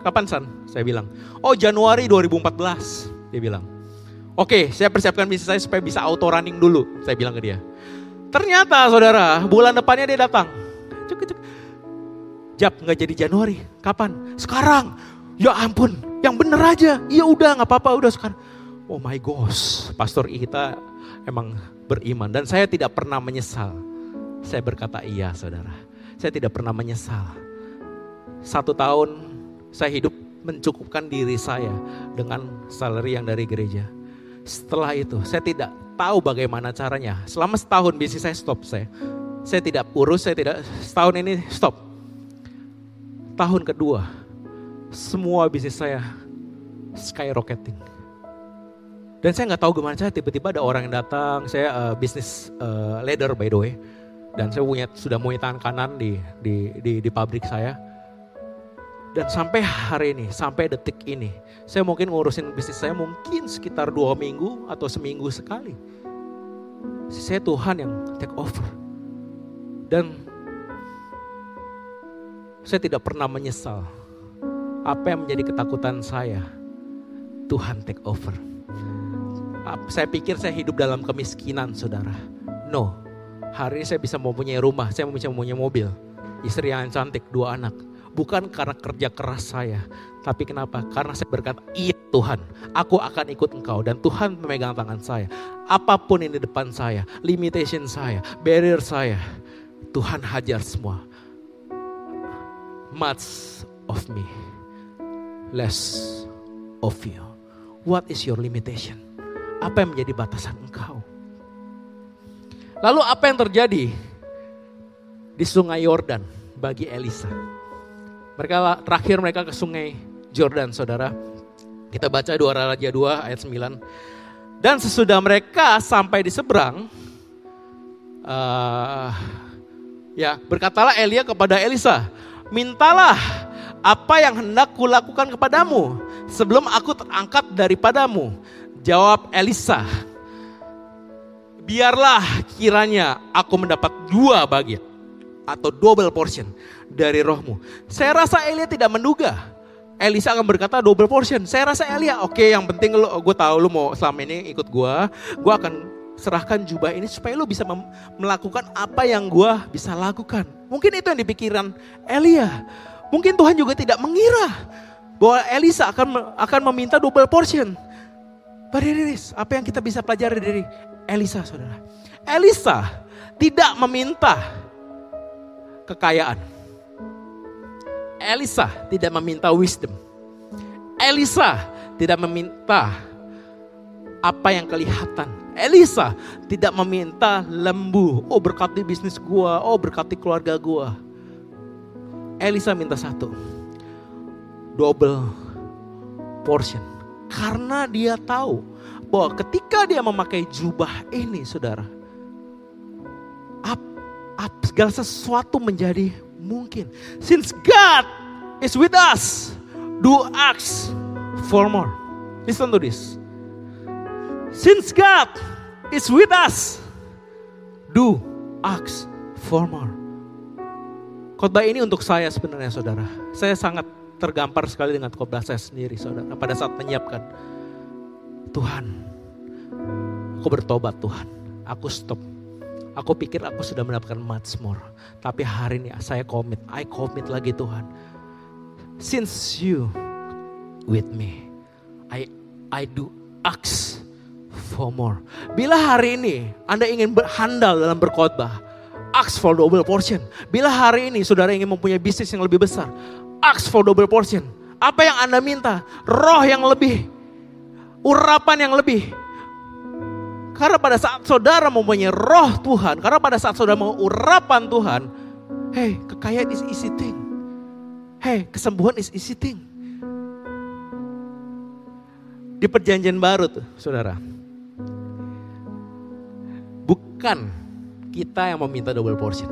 Kapan San? Saya bilang, oh Januari 2014. Dia bilang, oke saya persiapkan bisnis saya supaya bisa auto running dulu. Saya bilang ke dia. Ternyata saudara, bulan depannya dia datang. Cuk, cuk. Jap, nggak jadi Januari. Kapan? Sekarang. Ya ampun, yang bener aja. Iya udah nggak apa-apa udah sekarang. Oh my gosh, pastor kita emang beriman dan saya tidak pernah menyesal. Saya berkata iya saudara. Saya tidak pernah menyesal. Satu tahun saya hidup mencukupkan diri saya dengan salary yang dari gereja. Setelah itu saya tidak tahu bagaimana caranya. Selama setahun bisnis saya stop saya. Saya tidak urus, saya tidak setahun ini stop. Tahun kedua, semua bisnis saya skyrocketing. Dan saya nggak tahu gimana saya tiba-tiba ada orang yang datang, saya uh, bisnis uh, leader by the way, dan saya punya sudah punya tangan kanan di di di, di pabrik saya dan sampai hari ini, sampai detik ini, saya mungkin ngurusin bisnis saya mungkin sekitar dua minggu atau seminggu sekali. Saya Tuhan yang take over. Dan saya tidak pernah menyesal. Apa yang menjadi ketakutan saya, Tuhan take over. Saya pikir saya hidup dalam kemiskinan saudara. No, hari ini saya bisa mempunyai rumah, saya bisa mempunyai mobil. Istri yang cantik, dua anak Bukan karena kerja keras saya. Tapi kenapa? Karena saya berkata, iya Tuhan, aku akan ikut engkau. Dan Tuhan memegang tangan saya. Apa pun di depan saya, limitation saya, barrier saya. Tuhan hajar semua. Much of me, less of you. What is your limitation? Apa yang menjadi batasan engkau? Lalu apa yang terjadi di sungai Yordan bagi Elisa? Mereka terakhir mereka ke sungai Jordan, saudara. Kita baca dua Raja 2 ayat 9. Dan sesudah mereka sampai di seberang, uh, ya berkatalah Elia kepada Elisa, mintalah apa yang hendak kulakukan kepadamu sebelum aku terangkat daripadamu. Jawab Elisa, biarlah kiranya aku mendapat dua bagian atau double portion dari rohmu. Saya rasa Elia tidak menduga. Elisa akan berkata double portion. Saya rasa Elia, oke okay, yang penting lu, gue tahu lu mau selama ini ikut gue. Gue akan serahkan jubah ini supaya lu bisa melakukan apa yang gue bisa lakukan. Mungkin itu yang dipikiran Elia. Mungkin Tuhan juga tidak mengira bahwa Elisa akan akan meminta double portion. Bariris, apa yang kita bisa pelajari dari Elisa saudara? Elisa tidak meminta kekayaan. Elisa tidak meminta wisdom. Elisa tidak meminta apa yang kelihatan. Elisa tidak meminta lembu. Oh berkati bisnis gua, oh berkati keluarga gua. Elisa minta satu. Double portion. Karena dia tahu bahwa ketika dia memakai jubah ini saudara. Up, segala sesuatu menjadi mungkin. Since God is with us, do acts for more. Listen to this. Since God is with us, do acts for more. Khotbah ini untuk saya sebenarnya saudara. Saya sangat tergampar sekali dengan khotbah saya sendiri saudara. Pada saat menyiapkan, Tuhan, aku bertobat Tuhan. Aku stop Aku pikir aku sudah mendapatkan much more. Tapi hari ini saya komit. I komit lagi Tuhan. Since you with me, I I do ask for more. Bila hari ini Anda ingin berhandal dalam berkhotbah, ask for double portion. Bila hari ini saudara ingin mempunyai bisnis yang lebih besar, ask for double portion. Apa yang Anda minta? Roh yang lebih, urapan yang lebih, karena pada saat saudara mempunyai roh Tuhan, karena pada saat saudara mau urapan Tuhan, hey, kekayaan is easy thing. Hey, kesembuhan is easy thing. Di perjanjian baru tuh, saudara. Bukan kita yang meminta double portion.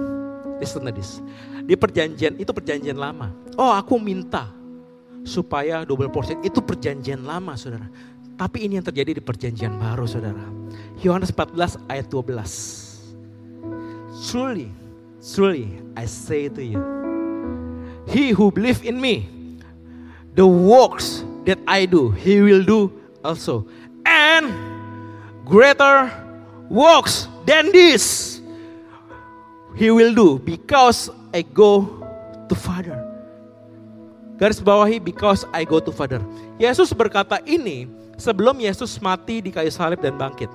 Listen to this. Di perjanjian, itu perjanjian lama. Oh aku minta supaya double portion. Itu perjanjian lama saudara. Tapi ini yang terjadi di perjanjian baru saudara. Yohanes 14 ayat 12. Truly, truly I say to you. He who believe in me, the works that I do, he will do also. And greater works than this he will do because I go to Father. Garis bawahi because I go to Father. Yesus berkata ini sebelum Yesus mati di kayu salib dan bangkit.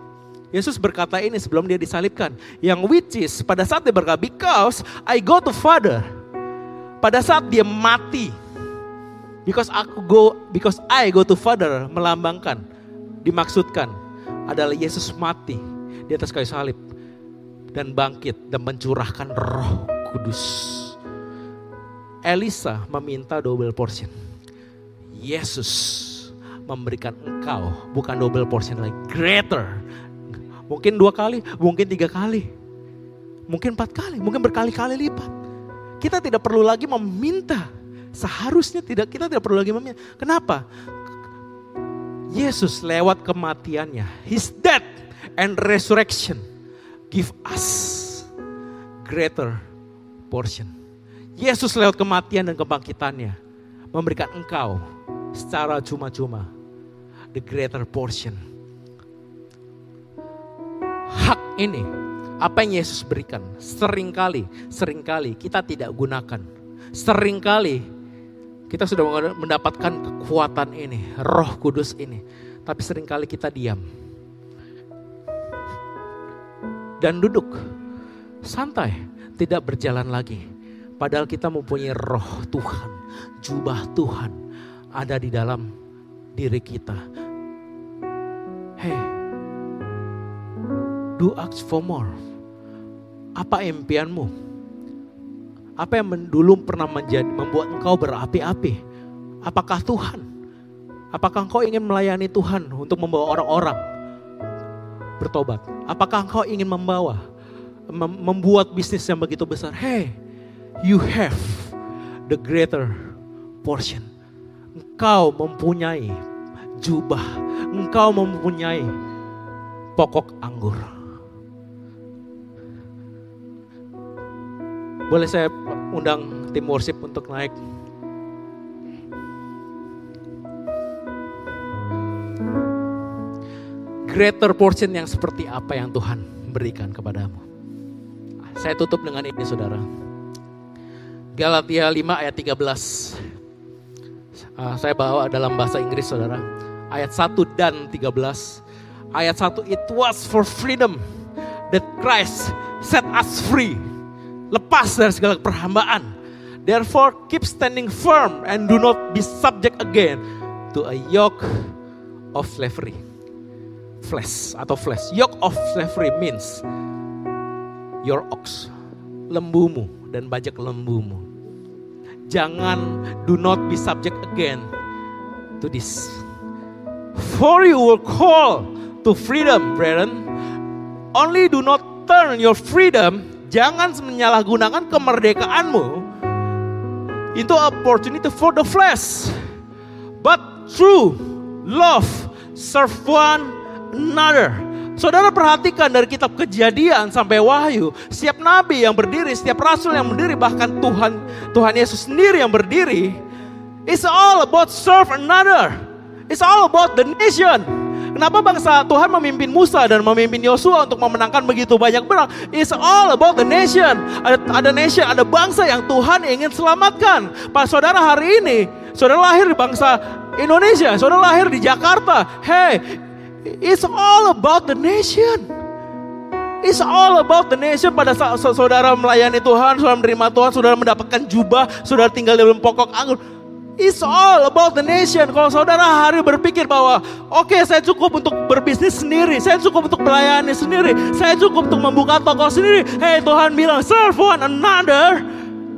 Yesus berkata ini sebelum dia disalibkan. Yang which is pada saat dia berkata because I go to Father. Pada saat dia mati. Because aku go because I go to Father melambangkan dimaksudkan adalah Yesus mati di atas kayu salib dan bangkit dan mencurahkan Roh Kudus. Elisa meminta double portion. Yesus memberikan engkau bukan double portion lagi, greater. Mungkin dua kali, mungkin tiga kali, mungkin empat kali, mungkin berkali-kali lipat. Kita tidak perlu lagi meminta. Seharusnya tidak kita tidak perlu lagi meminta. Kenapa? Yesus lewat kematiannya, His death and resurrection give us greater portion. Yesus lewat kematian dan kebangkitannya memberikan engkau secara cuma-cuma the greater portion. Hak ini apa yang Yesus berikan sering kali sering kali kita tidak gunakan. Seringkali kita sudah mendapatkan kekuatan ini, Roh Kudus ini, tapi sering kali kita diam. Dan duduk santai, tidak berjalan lagi Padahal kita mempunyai roh Tuhan, jubah Tuhan ada di dalam diri kita. Hey, do ask for more. Apa impianmu? Apa yang dulu pernah menjadi membuat engkau berapi-api? Apakah Tuhan? Apakah engkau ingin melayani Tuhan untuk membawa orang-orang bertobat? Apakah engkau ingin membawa membuat bisnis yang begitu besar? Hey, you have the greater portion. Engkau mempunyai jubah, engkau mempunyai pokok anggur. Boleh saya undang tim worship untuk naik? Greater portion yang seperti apa yang Tuhan berikan kepadamu. Saya tutup dengan ini saudara. Galatia 5 ayat 13. Uh, saya bawa dalam bahasa Inggris saudara. Ayat 1 dan 13. Ayat 1, it was for freedom that Christ set us free. Lepas dari segala perhambaan. Therefore keep standing firm and do not be subject again to a yoke of slavery. Flesh atau flesh. Yoke of slavery means your ox, lembumu dan bajak lembumu. Jangan do not be subject again to this. For you were called to freedom, brethren. Only do not turn your freedom, jangan menyalahgunakan kemerdekaanmu itu opportunity for the flesh. But through love serve one another Saudara perhatikan dari kitab kejadian sampai wahyu. Setiap nabi yang berdiri, setiap rasul yang berdiri, bahkan Tuhan Tuhan Yesus sendiri yang berdiri. It's all about serve another. It's all about the nation. Kenapa bangsa Tuhan memimpin Musa dan memimpin Yosua untuk memenangkan begitu banyak perang? It's all about the nation. Ada, ada nation, ada bangsa yang Tuhan ingin selamatkan. Pak saudara hari ini, saudara lahir di bangsa Indonesia, saudara lahir di Jakarta. Hey, It's all about the nation. It's all about the nation. Pada saat saudara melayani Tuhan, saudara menerima Tuhan, saudara mendapatkan jubah, saudara tinggal di dalam pokok anggur. It's all about the nation. Kalau saudara hari berpikir bahwa, oke okay, saya cukup untuk berbisnis sendiri, saya cukup untuk melayani sendiri, saya cukup untuk membuka toko sendiri. Hey Tuhan bilang, serve one another.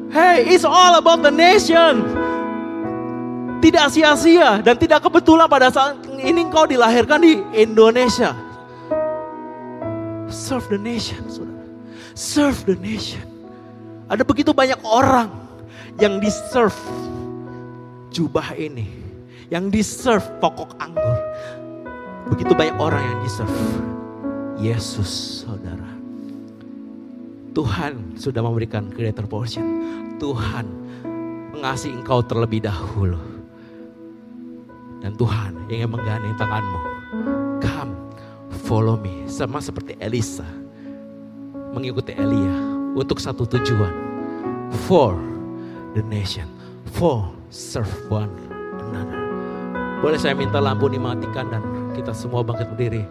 Hey, it's all about the nation. Tidak sia-sia dan tidak kebetulan pada saat ini engkau dilahirkan di Indonesia. Serve the nation, saudara. Serve the nation. Ada begitu banyak orang yang deserve jubah ini. Yang deserve pokok anggur. Begitu banyak orang yang deserve. Yesus, saudara. Tuhan sudah memberikan greater portion. Tuhan mengasihi engkau terlebih dahulu. Dan Tuhan ingin menggandeng tanganmu. Come, follow me. Sama seperti Elisa. Mengikuti Elia. Untuk satu tujuan. For the nation. For serve one another. Boleh saya minta lampu dimatikan dan kita semua bangkit berdiri.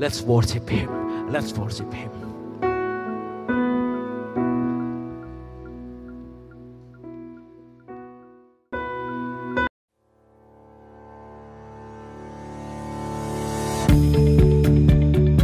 Let's worship Him. Let's worship Him.